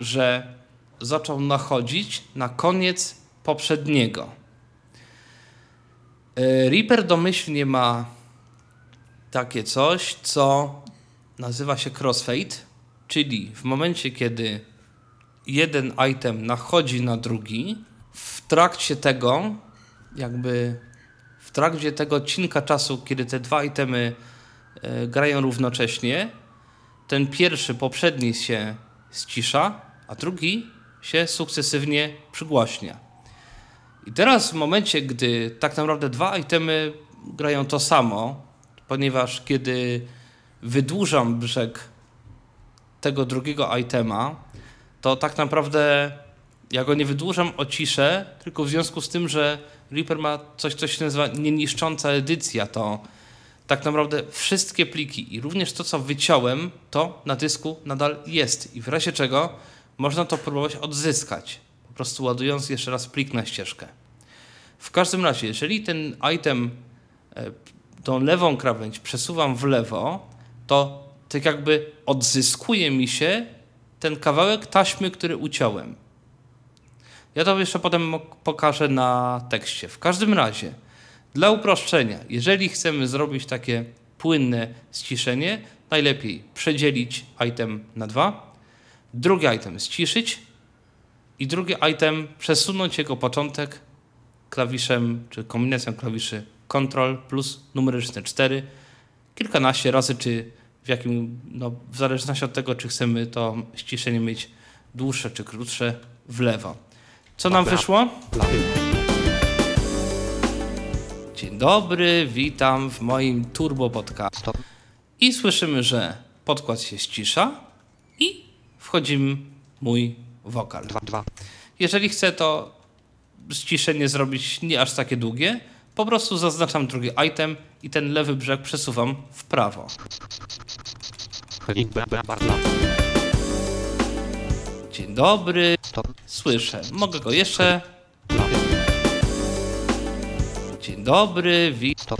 B: że zaczął nachodzić na koniec poprzedniego. E, Reaper domyślnie ma takie coś, co nazywa się crossfade, czyli w momencie, kiedy jeden item nachodzi na drugi, w trakcie tego, jakby w trakcie tego odcinka czasu, kiedy te dwa itemy e, grają równocześnie, ten pierwszy, poprzedni się ścisza, a drugi się sukcesywnie przygłaśnia. I teraz w momencie, gdy tak naprawdę dwa itemy grają to samo, ponieważ kiedy wydłużam brzeg tego drugiego itema, to tak naprawdę ja go nie wydłużam o ciszę, tylko w związku z tym, że Reaper ma coś, co się nazywa nieniszcząca edycja, to tak naprawdę wszystkie pliki i również to, co wyciąłem, to na dysku nadal jest i w razie czego można to próbować odzyskać, po prostu ładując jeszcze raz plik na ścieżkę. W każdym razie, jeżeli ten item, e, tą lewą krawędź przesuwam w lewo, to tak jakby odzyskuje mi się ten kawałek taśmy, który uciąłem. Ja to jeszcze potem pokażę na tekście. W każdym razie, dla uproszczenia, jeżeli chcemy zrobić takie płynne ściszenie, najlepiej przedzielić item na dwa, drugi item ściszyć i drugi item przesunąć jego początek klawiszem, czy kombinacją klawiszy Ctrl plus numeryczne 4 kilkanaście razy, czy w jakim, no, w zależności od tego, czy chcemy to ściszenie mieć dłuższe czy krótsze, w lewo. Co nam wyszło? Dzień dobry, witam w moim turbo podcast.
C: Stop.
B: I słyszymy, że podkład się ścisza i wchodzimy mój wokal.
C: 2, 2.
B: Jeżeli chcę to ściszenie zrobić nie aż takie długie, po prostu zaznaczam drugi item i ten lewy brzeg przesuwam w prawo. Dzień dobry, słyszę. Mogę go jeszcze. Dzień dobry, witam.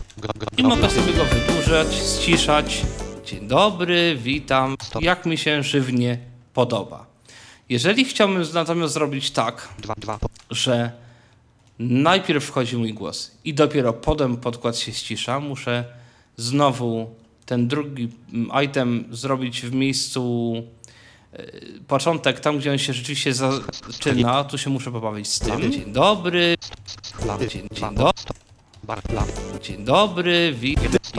B: I mogę sobie go wydłużać, ściszać. Dzień dobry, witam. Jak mi się żywnie podoba. Jeżeli chciałbym natomiast zrobić tak,
C: 2, 2.
B: że najpierw wchodzi mój głos i dopiero potem podkład się ścisza, muszę znowu ten drugi mm, item zrobić w miejscu e, początek, tam gdzie on się rzeczywiście zaczyna, tu się muszę pobawić z tym. Dzień dobry. Dzień-
C: 2,
B: dzień dobry. Dzień dobry,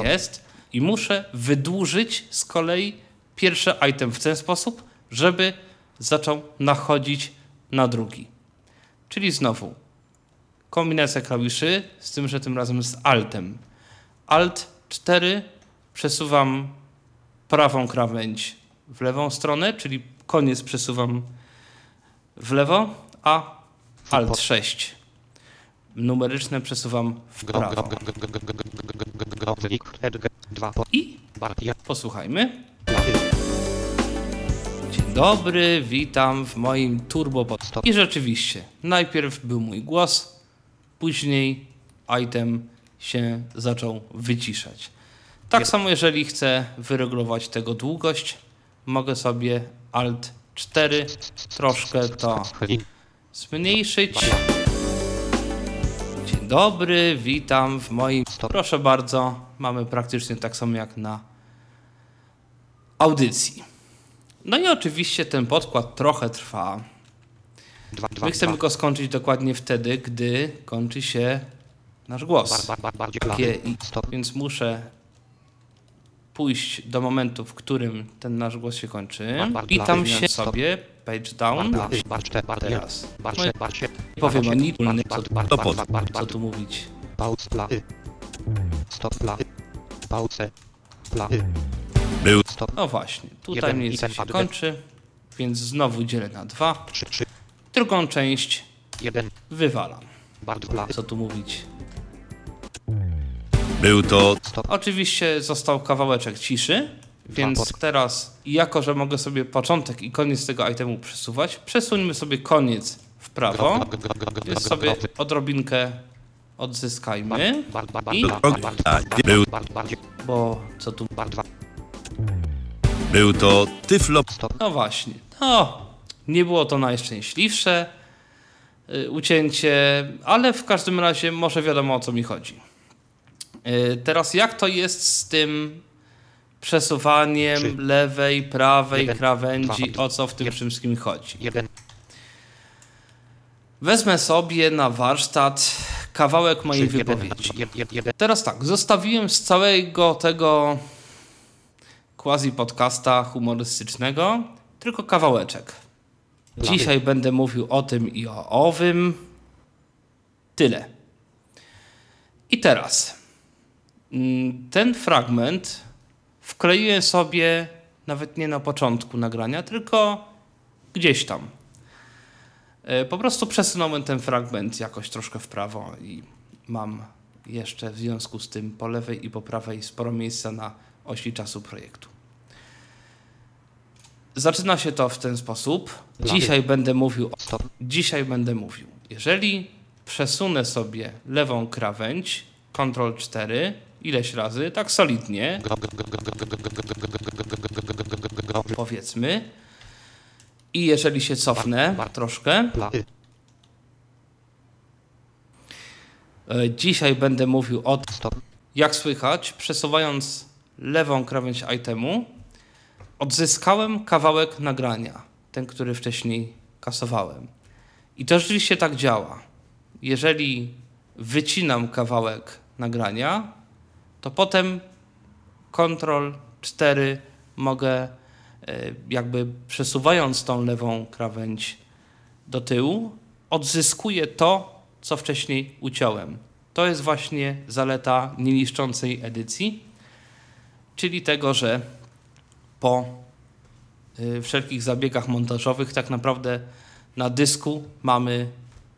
B: jest. I muszę wydłużyć z kolei pierwszy item w ten sposób, żeby zaczął nachodzić na drugi. Czyli znowu kombinacja klawiszy, z tym, że tym razem z Altem. Alt 4 przesuwam prawą krawędź w lewą stronę, czyli koniec przesuwam w lewo, a Alt 6 numeryczne przesuwam w prawo. I posłuchajmy. Dzień dobry, witam w moim turbo I rzeczywiście, najpierw był mój głos, później item się zaczął wyciszać. Tak samo jeżeli chcę wyregulować tego długość, mogę sobie Alt 4 troszkę to zmniejszyć. Dzień dobry, witam w moim... Proszę bardzo, mamy praktycznie tak samo jak na audycji. No i oczywiście ten podkład trochę trwa.
C: Dwa, dwa,
B: My chcemy dwa. skończyć dokładnie wtedy, gdy kończy się nasz głos.
C: Bar, bar, bar,
B: i, więc muszę pójść do momentu, w którym ten nasz głos się kończy. I tam się sobie page down. Teraz. Powiem o
C: nitulny,
B: co, co tu mówić.
A: Był.
B: No właśnie, tutaj mniej się kończy, więc znowu dzielę na dwa. Drugą część
C: Jeden.
B: wywalam. Co tu mówić?
A: Był to.
B: Oczywiście został kawałeczek ciszy, więc teraz, jako że mogę sobie początek i koniec tego itemu przesuwać, przesuńmy sobie koniec w prawo.
C: Jest
B: sobie odrobinkę odzyskajmy. I...
A: Był...
B: Bo co tu.
A: Był to
C: Tyflop.
B: No właśnie. No, nie było to najszczęśliwsze y, ucięcie, ale w każdym razie może wiadomo o co mi chodzi. Y, Teraz jak to jest z tym przesuwaniem lewej, prawej krawędzi, o co w tym wszystkim chodzi?
C: 1,
B: Wezmę sobie na warsztat kawałek mojej
C: 3, 1,
B: wypowiedzi.
C: 1, 1,
B: Teraz tak, zostawiłem z całego tego quasi podcasta humorystycznego tylko kawałeczek. Dzisiaj będę mówił o tym i o owym. Tyle. I teraz mm, ten fragment wkleiłem sobie nawet nie na początku nagrania, tylko gdzieś tam. E, Po prostu przesunąłem ten fragment jakoś troszkę w prawo i mam jeszcze w związku z tym po lewej i po prawej sporo miejsca na osi czasu projektu. Zaczyna się to w ten sposób. Dzisiaj będę mówił. O... Dzisiaj będę mówił. Jeżeli przesunę sobie lewą krawędź, Ctrl 4, ileś razy, tak solidnie, powiedzmy, i jeżeli się cofnę troszkę, dzisiaj będę mówił o. Jak słychać, przesuwając lewą krawędź itemu, odzyskałem kawałek nagrania, ten, który wcześniej kasowałem. I to rzeczywiście tak działa. Jeżeli wycinam kawałek nagrania, to potem Ctrl 4 mogę e, jakby przesuwając tą lewą krawędź do tyłu, odzyskuję to, co wcześniej uciąłem. To jest właśnie zaleta nieniszczącej edycji, czyli tego, że po y, wszelkich zabiegach montażowych tak naprawdę na dysku mamy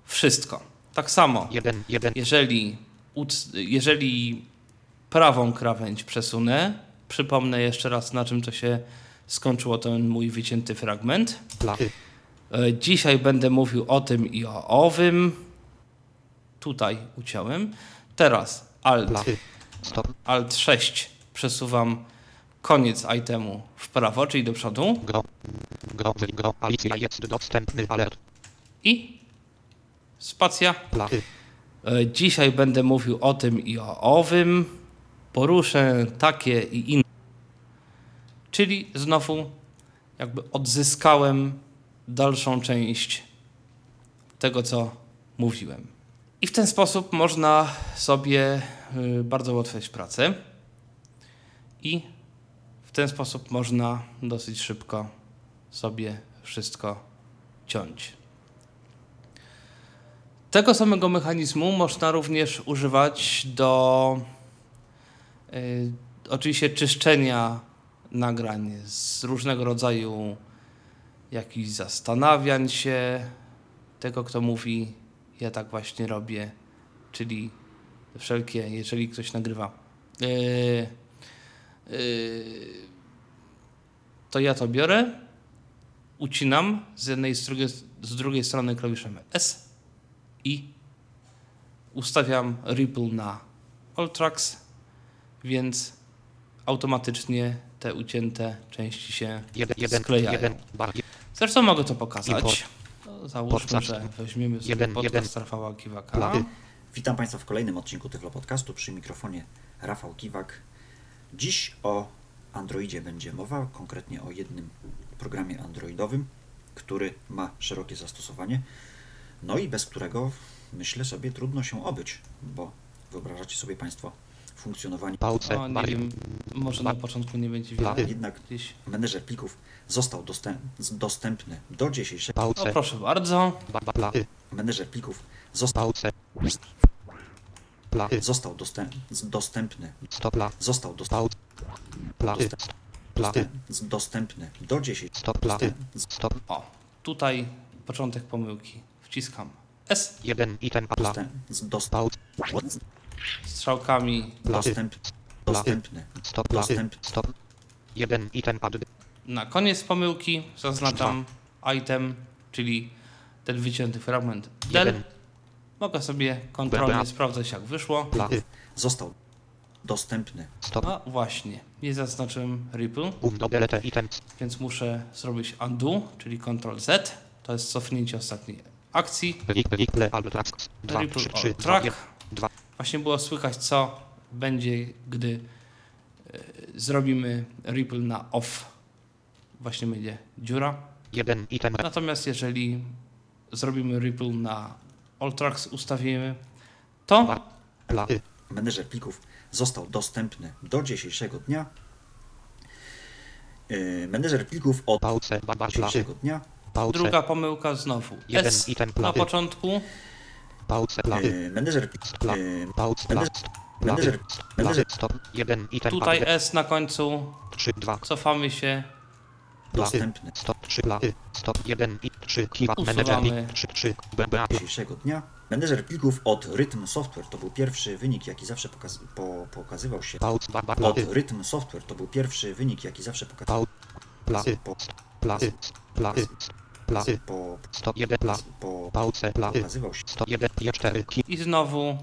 B: wszystko. Tak samo,
C: 1, 1,
B: jeżeli, jeżeli prawą krawędź przesunę, przypomnę jeszcze raz na czym to się skończyło ten mój wycięty fragment. E, Dzisiaj będę mówił o tym i o owym. Tutaj uciąłem. Teraz Alt, Alt 6 przesuwam koniec itemu w prawo, czyli do przodu
C: gro, gro, gro, Alicja jest dostępny alert,
B: i spacja.
C: blachy,
B: E, Dzisiaj będę mówił o tym i o owym. Poruszę takie i inne. Czyli znowu jakby odzyskałem dalszą część tego, co mówiłem. I w ten sposób można sobie y, bardzo ułatwiać pracę. I w ten sposób można dosyć szybko sobie wszystko ciąć. Tego samego mechanizmu można również używać do y, oczywiście czyszczenia nagrań z różnego rodzaju jakichś zastanawiań się tego, kto mówi. Ja tak właśnie robię, czyli wszelkie, jeżeli ktoś nagrywa. Yy, to ja to biorę, ucinam z jednej i z drugiej, z drugiej strony klawiszem S i ustawiam ripple na all tracks, więc automatycznie te ucięte części się
C: Jeden,
B: sklejają.
C: jeden,
B: Zresztą mogę to pokazać. No, załóżmy, że weźmiemy sobie
C: Jeden,
B: podcast. Rafała Kiwaka.
E: Witam Państwa w kolejnym odcinku Tyflo Podcastu przy mikrofonie Rafał Kiwak. Dziś o Androidzie będzie mowa, konkretnie o jednym programie androidowym, który ma szerokie zastosowanie, no i bez którego myślę sobie trudno się obyć, bo wyobrażacie sobie Państwo funkcjonowanie.
C: pałce,
B: O, nie
C: bar,
B: wiem, może na początku nie będzie widać.
E: Jednak
B: Gdzieś.
E: menedżer plików został dostęp, dostępny do dzisiejszego.
B: O,
C: pałce,
B: proszę bardzo.
E: Menedżer plików został,
C: pałce, plany,
E: został dostęp, dostępny.
C: stop, pla,
E: Został dostał,
C: plany, plany,
E: dostępny. Do dzisiejszego.
C: stop, plany, stop,
B: O, tutaj początek pomyłki. Wciskam. S.
C: Jeden item, pla, pałce,
B: strzałkami.
E: Dostęp, dostępny.
C: stop,
E: Dostęp.
C: stop, jeden item, pad,
B: na koniec pomyłki zaznaczam item, czyli ten wycięty fragment. Del. Mogę sobie kontrolnie sprawdzać jak wyszło.
C: plany,
E: Został dostępny.
C: stop,
B: A właśnie, nie zaznaczyłem ripple,
C: um,
B: więc muszę zrobić undo, czyli Ctrl Z. To jest cofnięcie ostatniej akcji. Ripple
C: dwa,
B: track. Właśnie było słychać, co będzie, gdy e, zrobimy ripple na off. Właśnie będzie dziura.
C: jeden item,
B: Natomiast jeżeli zrobimy ripple na all tracks, ustawimy, to?
E: Menedżer plików został dostępny do dzisiejszego dnia. Menedżer plików od dzisiejszego dnia.
C: pałce,
B: druga pomyłka znowu.
C: Jeden
B: S
C: item
B: na początku,
C: pałce, plany,
E: Menedżer, menedżer, menedżer,
B: tutaj S na końcu, cofamy się,
E: dostępny.
C: Stop, trzy, plany, stop, jeden i trzy, kiwa,
B: Usuwamy.
C: menedżer, trzy, trzy, BBA,
E: dzisiejszego dnia. Menedżer plików od Rhythm Software to był pierwszy wynik, jaki zawsze pokaz, po, pokazywał się. Od Rhythm Software to był pierwszy wynik, jaki zawsze pokazywał po,
C: plany, plany, plany,
E: po,
C: stop, jeden, pla,
E: po,
C: pałce, plany,
E: pokazywał się.
C: stop, jeden, je, cztery, ki,
B: i znowu.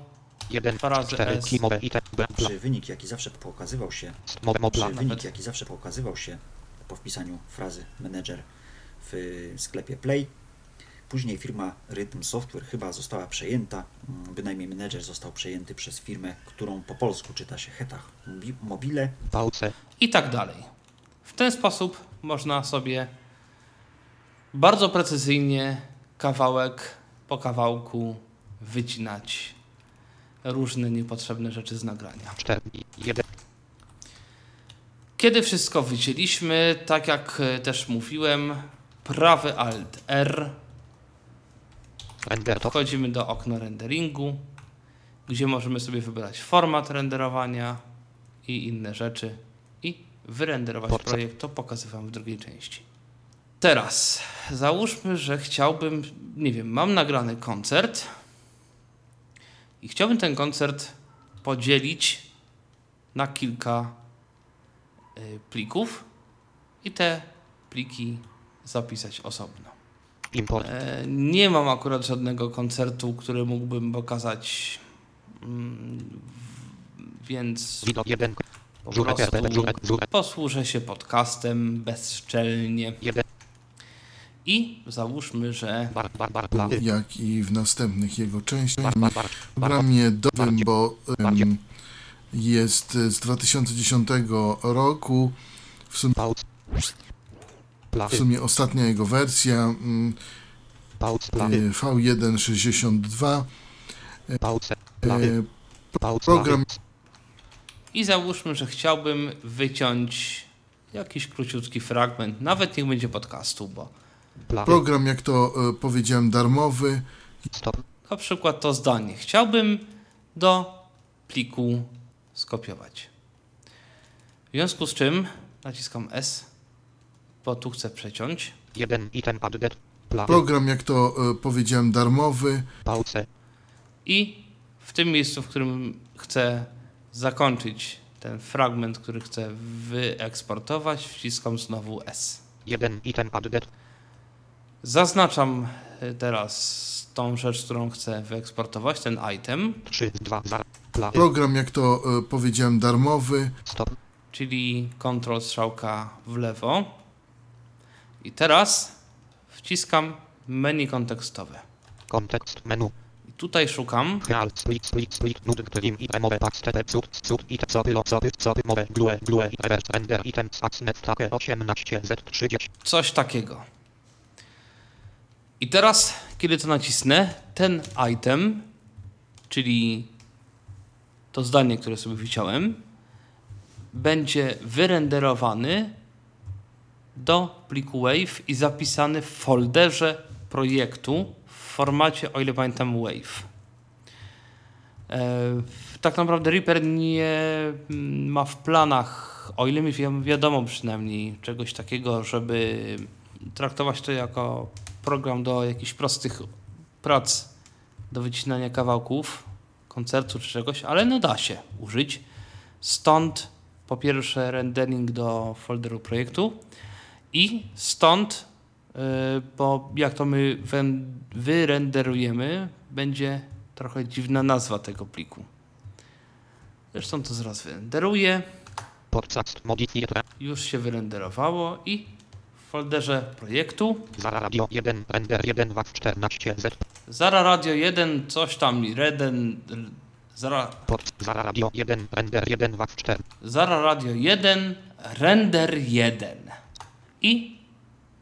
C: Jeden,
B: Dwa razy
C: cztery,
B: S.
C: kimowe, item, B, pla,
E: Przy wynik, jaki zawsze pokazywał się.
C: Mowe, pla,
E: wynik, jaki zawsze pokazywał się po wpisaniu frazy manager w sklepie Play. Później firma Rhythm Software chyba została przejęta, mm, bynajmniej menedżer został przejęty przez firmę, którą po polsku czyta się Hetach Mobi- Mobile.
C: pałce,
B: i tak dalej. W ten sposób można sobie bardzo precyzyjnie, kawałek po kawałku wycinać różne niepotrzebne rzeczy z nagrania.
C: cztery, jeden,
B: Kiedy wszystko wycięliśmy, tak jak e, też mówiłem, prawy Alt R,
C: render,
B: wchodzimy do okna renderingu, gdzie możemy sobie wybrać format renderowania i inne rzeczy i wyrenderować projekt. To pokazywam w drugiej części. Teraz załóżmy, że chciałbym, nie wiem, mam nagrany koncert i chciałbym ten koncert podzielić na kilka plików i te pliki zapisać osobno.
C: import,
B: E, Nie mam akurat żadnego koncertu, który mógłbym pokazać, mm, więc
C: widok, jeden,
B: po posłużę się podcastem bezczelnie.
C: Jeden,
B: i załóżmy, że
F: jak i w następnych jego częściach.
C: bar, bar, bar,
F: W
C: bar,
F: ramie dowym, bo
C: bardziej.
F: Jest z 2010 roku, w sumie, w sumie ostatnia jego wersja mm, e,
C: plany,
F: V162.
C: pałce,
F: E,
C: pałc,
F: Program
B: i załóżmy, że chciałbym wyciąć jakiś króciutki fragment, nawet niech będzie podcastu, bo
F: Program, jak to e, powiedziałem, darmowy.
C: stop,
B: na przykład to zdanie chciałbym do pliku skopiować. W związku z czym naciskam S, bo tu chcę przeciąć.
C: 1 item. Play.
F: Program, jak to e, powiedziałem, darmowy.
C: Pause.
B: I w tym miejscu, w którym chcę zakończyć ten fragment, który chcę wyeksportować, wciskam znowu S.
C: 1 item added.
B: Zaznaczam y, teraz tą rzecz, którą chcę wyeksportować, ten item,
C: 3 2 0.
F: Program, jak to e, powiedziałem, darmowy.
C: Stop.
B: czyli Ctrl strzałka w lewo. I teraz wciskam menu kontekstowe.
C: Kontekst menu.
B: I tutaj szukam
C: Real split split split nud którym i remove pax tete cud cud i copy lo copy copy move glue glue i reverse render item axnet take 18 z 30.
B: coś takiego. I teraz, kiedy to nacisnę, ten item, czyli to zdanie, które sobie wyciąłem, będzie wyrenderowany do pliku Wave i zapisany w folderze projektu w formacie, o ile pamiętam, Wave. E, tak naprawdę Reaper nie mm, ma w planach, o ile mi wi- wiadomo przynajmniej, czegoś takiego, żeby traktować to jako program do jakichś prostych prac, do wycinania kawałków, koncertu czy czegoś, ale no da się użyć. Stąd po pierwsze rendering do folderu projektu i stąd, yy, bo jak to my wyrenderujemy, będzie trochę dziwna nazwa tego pliku. Zresztą to zaraz wyrenderuję. Już się wyrenderowało i w folderze projektu
C: Zara radio 1 render 1 wav 14 z
B: Zara Radio 1, coś tam, Reden, Zara,
C: pod Zara radio 1 render 1 wav 4
B: Zara Radio 1, Render 1. I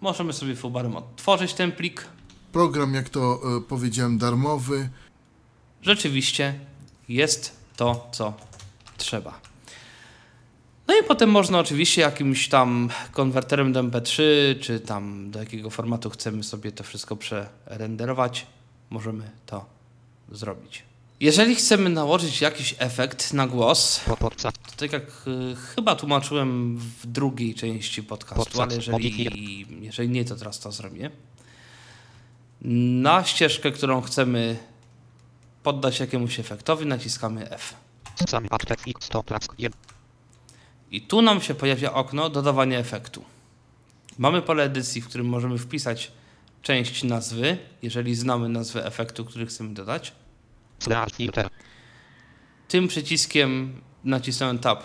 B: możemy sobie fubarem odtworzyć ten plik.
F: Program, jak to e, powiedziałem, darmowy.
B: Rzeczywiście jest to, co trzeba. No i potem można oczywiście jakimś tam konwerterem do MP3, czy tam do jakiego formatu chcemy sobie to wszystko przerenderować, możemy to zrobić. Jeżeli chcemy nałożyć jakiś efekt na głos, to tak jak y, chyba tłumaczyłem w drugiej części podcastu,
C: Podcast
B: ale jeżeli, jeżeli nie, to teraz to zrobię. Na ścieżkę, którą chcemy poddać jakiemuś efektowi, naciskamy F.
C: sam active x to plask 1
B: I tu nam się pojawia okno dodawania efektu. Mamy pole edycji, w którym możemy wpisać część nazwy, jeżeli znamy nazwę efektu, który chcemy dodać.
C: Flare filter
B: Tym przyciskiem nacisnąłem Tab.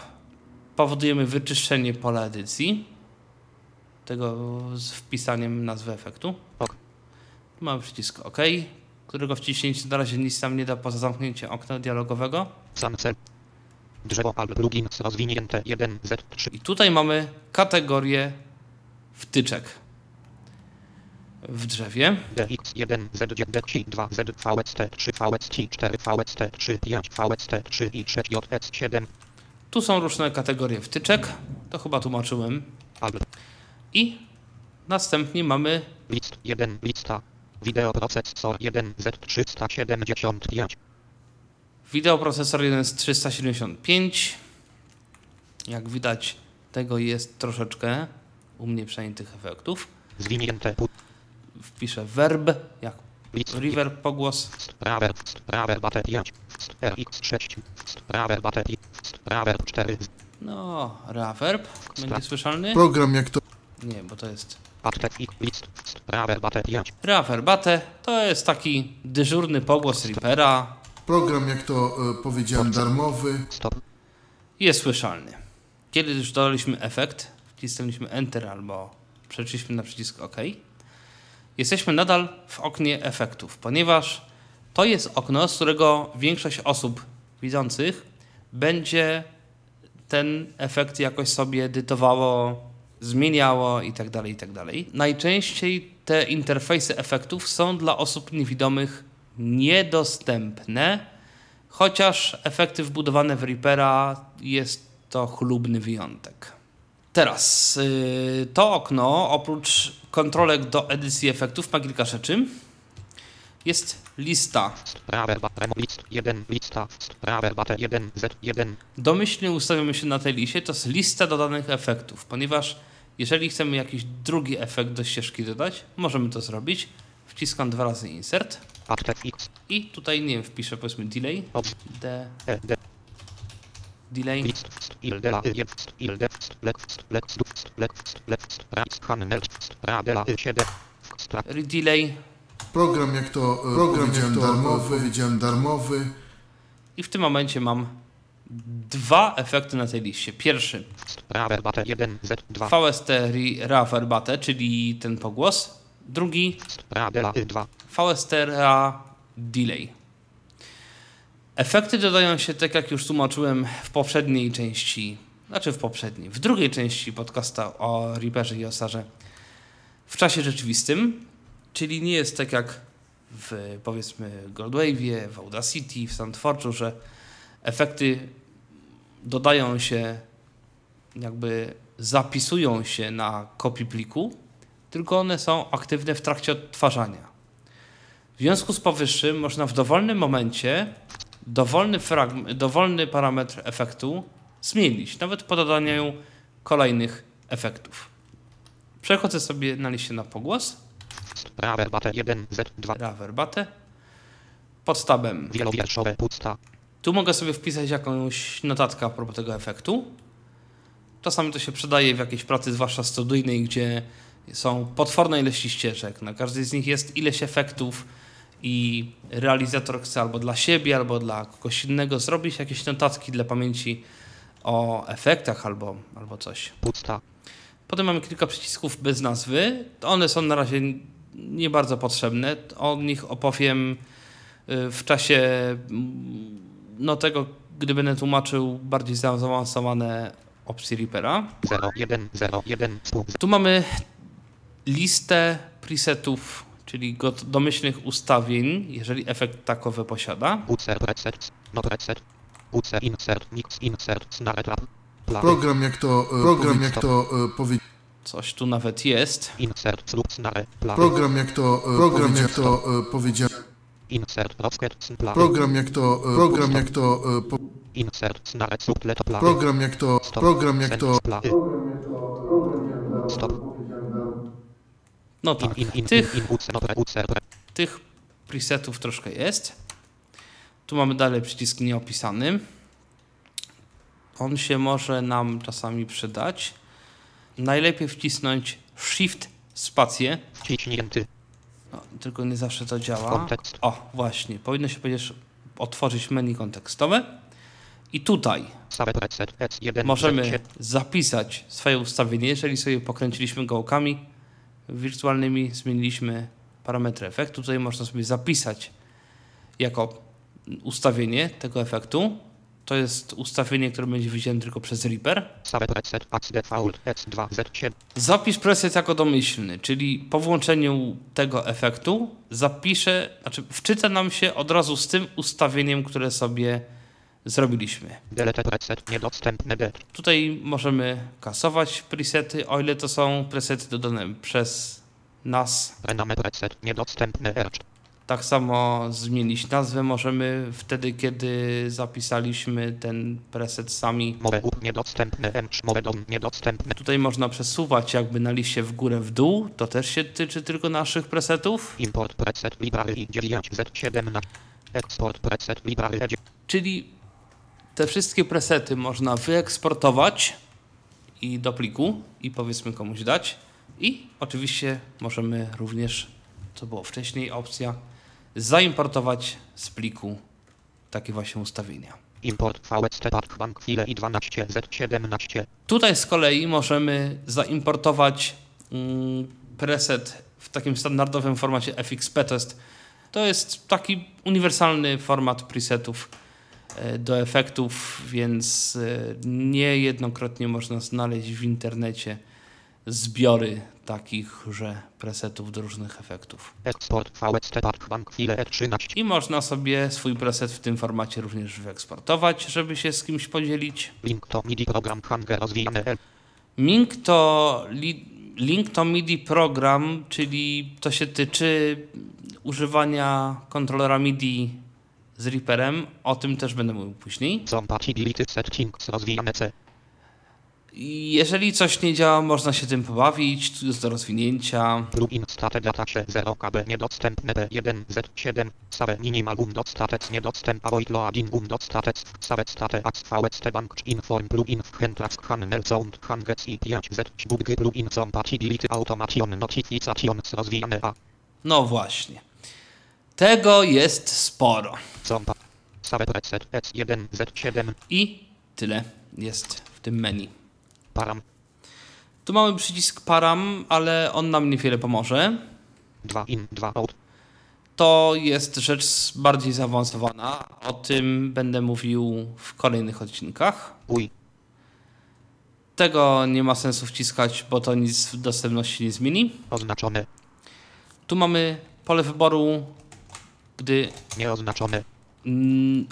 B: Powodujemy wyczyszczenie pola edycji tego z wpisaniem nazwy efektu.
C: Ok.
B: Mamy przycisk OK, którego wciśnięcie na razie nic nam nie da poza zamknięciem okna dialogowego.
C: sam cel drzewo albo plugins rozwinięte 1 z 3
B: I tutaj mamy kategorię wtyczek w drzewie.
C: DX1 Z9 2 Z VST 3 VST 4 VST 3 5 VST 3 i 6 JS7
B: Tu są różne kategorie wtyczek, to chyba tłumaczyłem. I następnie mamy
C: list 1 lista wideoprocesor 1 Z375
B: wideoprocesor 1 z 375. Jak widać, tego jest troszeczkę, u mnie przynajmniej tych efektów.
C: zwinięte
B: Wpiszę verb, jak reverb pogłos.
C: bateria RX6 sprawer baterii sprawer 4
B: No, reverb będzie słyszalny?
F: Program, jak to
B: Nie, bo to jest
C: bateria
B: reverbate. To jest taki dyżurny pogłos Reapera.
F: Program, jak to e, powiedziałem, darmowy.
C: stop
B: jest słyszalny. Kiedy już dodaliśmy efekt, wcisnęliśmy Enter albo przeszliśmy na przycisk OK, jesteśmy nadal w oknie efektów, ponieważ to jest okno, z którego większość osób widzących będzie ten efekt jakoś sobie edytowało, zmieniało itd. itd. Najczęściej te interfejsy efektów są dla osób niewidomych niedostępne, chociaż efekty wbudowane w Reapera jest to chlubny wyjątek. Teraz yy, to okno oprócz kontrolek do edycji efektów ma kilka rzeczy. Jest lista.
C: Sprawer ba remo list 1 lista. Sprawer bate 1 Z1.
B: Domyślnie ustawiamy się na tej liście, to jest lista dodanych efektów, ponieważ jeżeli chcemy jakiś drugi efekt do ścieżki dodać, możemy to zrobić. Wciskam dwa razy insert. I tutaj, nie wiem, wpiszę powiedzmy delay, d,
C: E D.
B: delay,
C: List. Il de la y jest. Il de lek lek lek lek lek sprac hanel spradela 7. Stra
B: redelay
F: Program jak to e, program jak to darmowy, powiedziałem darmowy.
B: i w tym momencie mam dwa efekty na tej liście. Pierwszy
C: sprawer bate 1 Z2.
B: VST Reverbate, czyli ten pogłos. Drugi
C: Spradela 2.
B: VST Rea Delay. Efekty dodają się, tak jak już tłumaczyłem w poprzedniej części, znaczy w poprzedniej, w drugiej części podcasta o Reaperze i Osarze w czasie rzeczywistym, czyli nie jest tak jak w powiedzmy Goldwave'ie, w Audacity, w SoundForge'u, że efekty dodają się, jakby zapisują się na kopii pliku, tylko one są aktywne w trakcie odtwarzania. W związku z powyższym można w dowolnym momencie dowolny, dowolny parametr efektu zmienić, nawet po dodaniu kolejnych efektów. Przechodzę sobie na liście na pogłos,
C: Sprawer bate 1 Z2.
B: reverbate, pod tabem.
C: Wielowierszowe pusta.
B: Tu mogę sobie wpisać jakąś notatkę a propos tego efektu. Czasami to się przydaje w jakiejś pracy, zwłaszcza studyjnej, gdzie są potworne ilości ścieżek. Na każdej z nich jest ileś efektów i realizator chce albo dla siebie, albo dla kogoś innego zrobić jakieś notatki dla pamięci o efektach albo, albo coś.
C: Pusta.
B: Potem mamy kilka przycisków bez nazwy. One są na razie nie bardzo potrzebne. O nich opowiem y, w czasie mm, no, tego, gdy będę tłumaczył bardziej zaawansowane opcje Reapera.
C: 01 01 spół.
B: Tu mamy listę presetów, czyli got- domyślnych ustawień, jeżeli efekt takowy posiada.
C: No.
F: Program jak to e, program jak to e, powie,
B: Coś tu nawet jest.
F: Program jak to program jak to e,
C: snare.
F: program jak to program jak to program jak to program jak to.
C: Stop.
B: No tak,
C: in in
B: tych. Tych presetów troszkę jest. Tu mamy dalej przycisk nieopisany. On się może nam czasami przydać. Najlepiej wcisnąć Shift spację.
C: Wciśnięty.
B: No, tylko nie zawsze to działa.
C: Kontekst.
B: O, właśnie. Powinno się przecież otworzyć menu kontekstowe. I tutaj
C: Save preset S1
B: możemy
C: Z7.
B: zapisać swoje ustawienie. Jeżeli sobie pokręciliśmy gałkami wirtualnymi, zmieniliśmy parametry efektu, tutaj można sobie zapisać jako ustawienie tego efektu. To jest ustawienie, które będzie widziane tylko przez Reaper.
C: Save preset Ax default S2 Z7.
B: Zapisz preset jako domyślny, czyli po włączeniu tego efektu zapiszę, znaczy wczyta nam się od razu z tym ustawieniem, które sobie zrobiliśmy.
C: Delete preset niedostępne D.
B: Tutaj możemy kasować presety, o ile to są presety dodane przez nas.
C: Rename preset niedostępne R.
B: Tak samo zmienić nazwę możemy wtedy, kiedy zapisaliśmy ten preset sami.
C: Dom niedostępne.
B: Tutaj można przesuwać jakby na liście w górę, w dół. To też się tyczy tylko naszych presetów.
C: Import preset library 9 Z17. Export preset library E9.
B: Czyli te wszystkie presety można wyeksportować i do pliku i powiedzmy komuś dać. I oczywiście możemy również, co było wcześniej, opcja zaimportować z pliku takie właśnie ustawienia.
C: Import VST Bank chwile i 12 Z17.
B: Tutaj z kolei możemy zaimportować mm, preset w takim standardowym formacie FXP. To jest, to jest taki uniwersalny format presetów do efektów, więc e, niejednokrotnie można znaleźć w internecie zbiory takich,że presetów do różnych efektów.
C: Export VST Park Bank chwile E13.
B: I można sobie swój preset w tym formacie również wyeksportować, żeby się z kimś podzielić.
C: Link to MIDI program Hanger rozwijane L.
B: Ming to li, Link to MIDI program, czyli to się tyczy używania kontrolera MIDI z Reaperem. O tym też będę mówił później.
C: Compatibility settings rozwijane C.
B: I Jeżeli coś nie działa, można się tym pobawić, tu jest do rozwinięcia.
C: Plugin state datasze 0 KB niedostępne P1 Z7 save minimalum dostatec niedostęp avoid loadingum dostatec save state ax vst bank inform plugin w handlas handel sound hangets i 5 Z bug plugin compatibility automation notifications rozwijane A
B: No właśnie. Tego jest sporo.
C: compa save preset S1 Z7
B: I tyle jest w tym menu.
C: param
B: Tu mamy przycisk param, ale on nam niewiele pomoże.
C: 2 in 2 out
B: To jest rzecz bardziej zaawansowana. O tym będę mówił w kolejnych odcinkach.
C: uj
B: Tego nie ma sensu wciskać, bo to nic w dostępności nie zmieni.
C: oznaczone
B: Tu mamy pole wyboru, gdy
C: nieoznaczone
B: mm,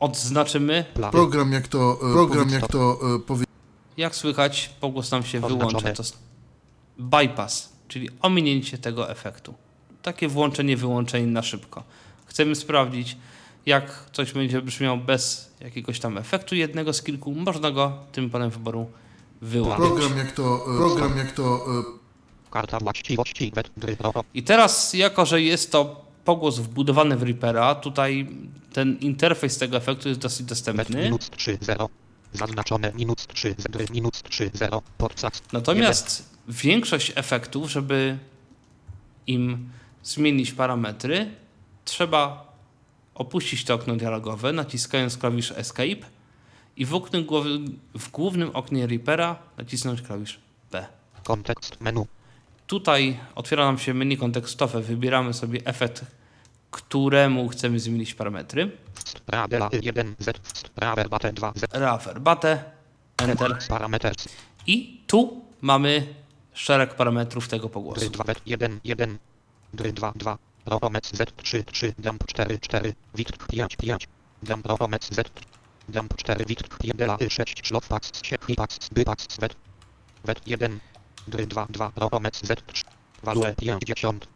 B: odznaczymy.
F: Program jak to, e, program jak to e, powie...
B: Jak słychać, pogłos nam się wyłącza. To jest bypass, czyli ominięcie tego efektu. Takie włączenie, wyłączenie na szybko. Chcemy sprawdzić, jak coś będzie brzmiało bez jakiegoś tam efektu jednego z kilku. Można go tym polem wyboru wyłączyć.
F: Program jak to, e, program jak to
C: karta właściwości
B: I teraz, jako że jest to pogłos wbudowany w Reapera, tutaj ten interfejs tego efektu jest dosyć dostępny.
C: minus 3 0. Zaznaczone minus 3 0 minus 3 0. Podcast.
B: Natomiast większość efektów, żeby im zmienić parametry, trzeba opuścić to okno dialogowe, naciskając klawisz Escape i w, oknie, w głównym oknie Reapera nacisnąć klawisz P.
C: Kontekst menu.
B: Tutaj otwiera nam się menu kontekstowe, wybieramy sobie efekt, któremu chcemy zmienić parametry.
C: Stradela 1 Z. Straverbate 2 Z.
B: Reverbatę, Enter
C: Parameters.
B: i tu mamy szereg parametrów tego pogłosu.
C: Dry 2 wet 1 1. Dry 2 2. Promec Z 3 3. Dump 4 4. Witr 5 5. Dump promec Z. Dump 4 witr 1 6. Szlofpax 7 pax bypax wet. Wet 1. Dry 2 2. Promec Z 3. Value 50.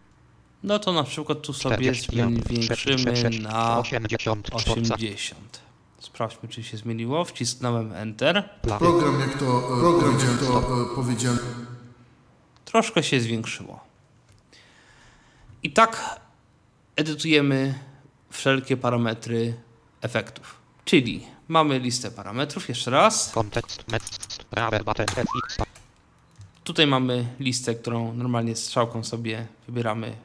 B: No to na przykład tu sobie
C: 45,
B: zwiększymy na
C: 80. Sztorca.
B: 80. Sprawdźmy, czy się zmieniło. Wcisnąłem Enter.
C: Plawy.
F: program jak to, e, program jak to e, powiedziane.
B: Troszkę się zwiększyło. I tak edytujemy wszelkie parametry efektów. Czyli mamy listę parametrów, jeszcze raz.
C: Kontekst.
B: Tutaj mamy listę, którą normalnie strzałką sobie wybieramy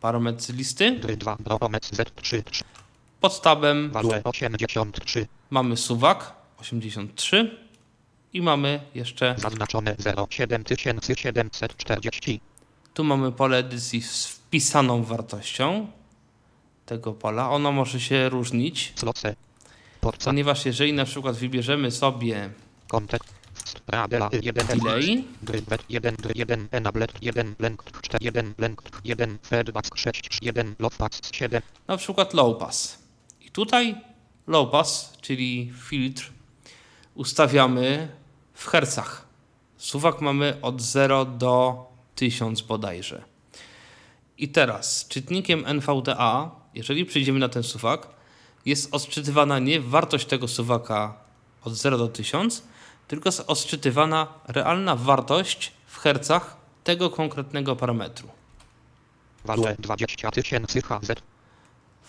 B: parametr z listy.
C: Dry 2. Promec Z 3 3.
B: Pod tabem
C: Value 83.
B: mamy suwak 83 i mamy jeszcze
C: Zaznaczone 0 7740.
B: Tu mamy pole edycji z wpisaną wartością tego pola. Ono może się różnić, ponieważ jeżeli na przykład wybierzemy sobie
C: Kontekst. Stradela 1
B: delay,
C: Drybet 1 dry 1 enablet 1 blank 4 1 blank 1 feedback 6 1 lovepax 7
B: na przykład low pass. I tutaj low pass, czyli filtr, ustawiamy w hercach. Suwak mamy od 0 do 1000 bodajże. I teraz czytnikiem NVDA, jeżeli przejdziemy na ten suwak, jest odczytywana nie wartość tego suwaka od 0 do 1000, tylko jest odczytywana realna wartość w hercach tego konkretnego parametru.
C: value 20 tysięcy HZ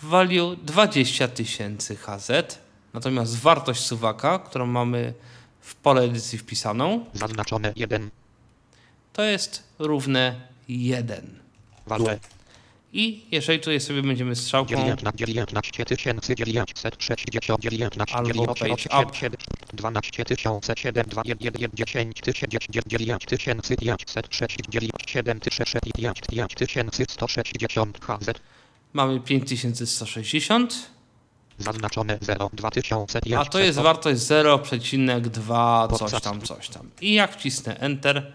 B: value 20 tysięcy HZ, natomiast wartość suwaka, którą mamy w pole edycji wpisaną,
C: zaznaczone 1
B: to jest równe 1.
C: value
B: I jeżeli tutaj sobie będziemy strzałką
C: 19 19 tysięcy 960 19
B: Albo page up.
C: 12 tysiące 7 2 1 1 10 tysięcy 9 tysięcy 506 7 tysięcy 5 5 tysięcy 160 HZ
B: mamy 5160,
C: zaznaczone 0 2005
B: a to jest wartość 0,2 coś tam, coś tam. I jak wcisnę Enter,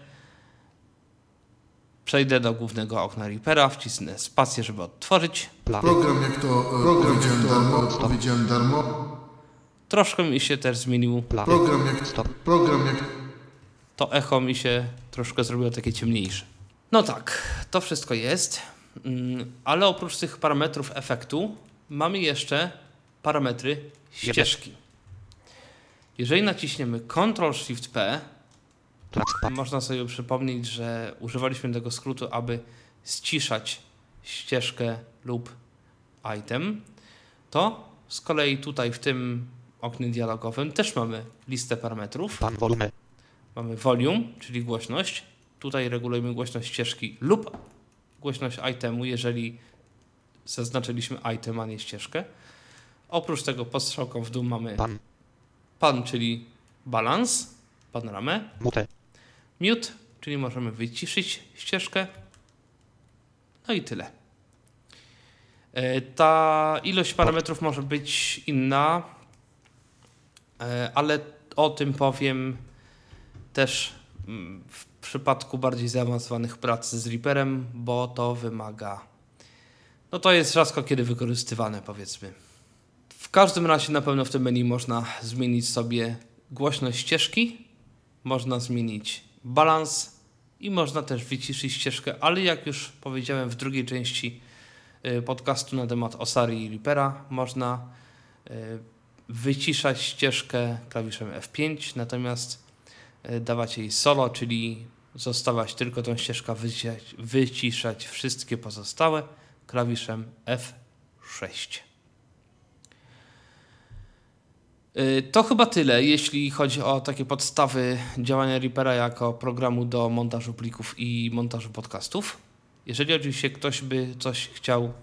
B: przejdę do głównego okna Reapera, wcisnę spację, żeby otworzyć.
F: Program jak to, e, program jak darmo, powiedziałem darmo.
B: Troszkę mi się też zmienił
F: Program jak,
C: Stop.
F: program jak,
B: to echo mi się troszkę zrobiło takie ciemniejsze. No tak, to wszystko jest, mm, ale oprócz tych parametrów efektu mamy jeszcze parametry ścieżki. Jeżeli naciśniemy Ctrl-Shift-P,
C: Trackpad.
B: Można sobie przypomnieć, że używaliśmy tego skrótu, aby ściszać ścieżkę lub item, to z kolei tutaj w tym oknie dialogowym też mamy listę parametrów.
C: Pan volume.
B: Mamy volume, czyli głośność. Tutaj regulujemy głośność ścieżki lub głośność itemu, jeżeli zaznaczyliśmy item, a nie ścieżkę. Oprócz tego pod strzałką w dół mamy
C: Pan.
B: pan, czyli balans, panoramę.
C: Mute.
B: Mute, czyli możemy wyciszyć ścieżkę. No i tyle. E, Ta ilość parametrów może być inna, e, ale o tym powiem też mm, w przypadku bardziej zaawansowanych prac z Reaperem, bo to wymaga. No to jest rzadko kiedy wykorzystywane, powiedzmy. W każdym razie na pewno w tym menu można zmienić sobie głośność ścieżki, można zmienić balans i można też wyciszyć ścieżkę, ale jak już powiedziałem w drugiej części y, podcastu na temat Osary i Reapera, można y, wyciszać ścieżkę klawiszem F5, natomiast y, dawać jej solo, czyli zostawać tylko tą ścieżkę, wyciszać, wyciszać wszystkie pozostałe klawiszem F6. Y, To chyba tyle, jeśli chodzi o takie podstawy działania Reapera jako programu do montażu plików i montażu podcastów. Jeżeli oczywiście ktoś by coś chciał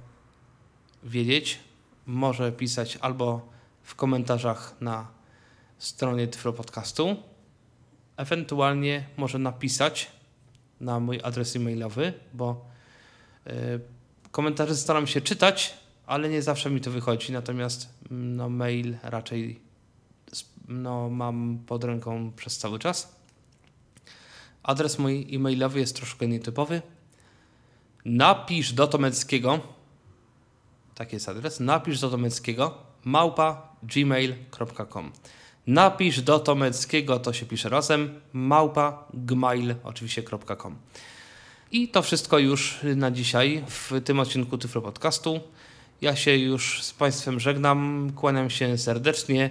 B: wiedzieć, może pisać albo w komentarzach na stronie Tyflo Podcastu, ewentualnie może napisać na mój adres e-mailowy, bo y, komentarze staram się czytać, ale nie zawsze mi to wychodzi, natomiast mm, no, mail raczej no, mam pod ręką przez cały czas. Adres mój e-mailowy jest troszkę nietypowy. Napisz do Tomeckiego, tak jest adres, napisz do Tomeckiego, małpa gmail.com. Napisz do Tomeckiego, to się pisze razem, małpa gmail oczywiście.com. I to wszystko już na dzisiaj w tym odcinku Tyflo Podcastu. Ja się już z Państwem żegnam, kłaniam się serdecznie.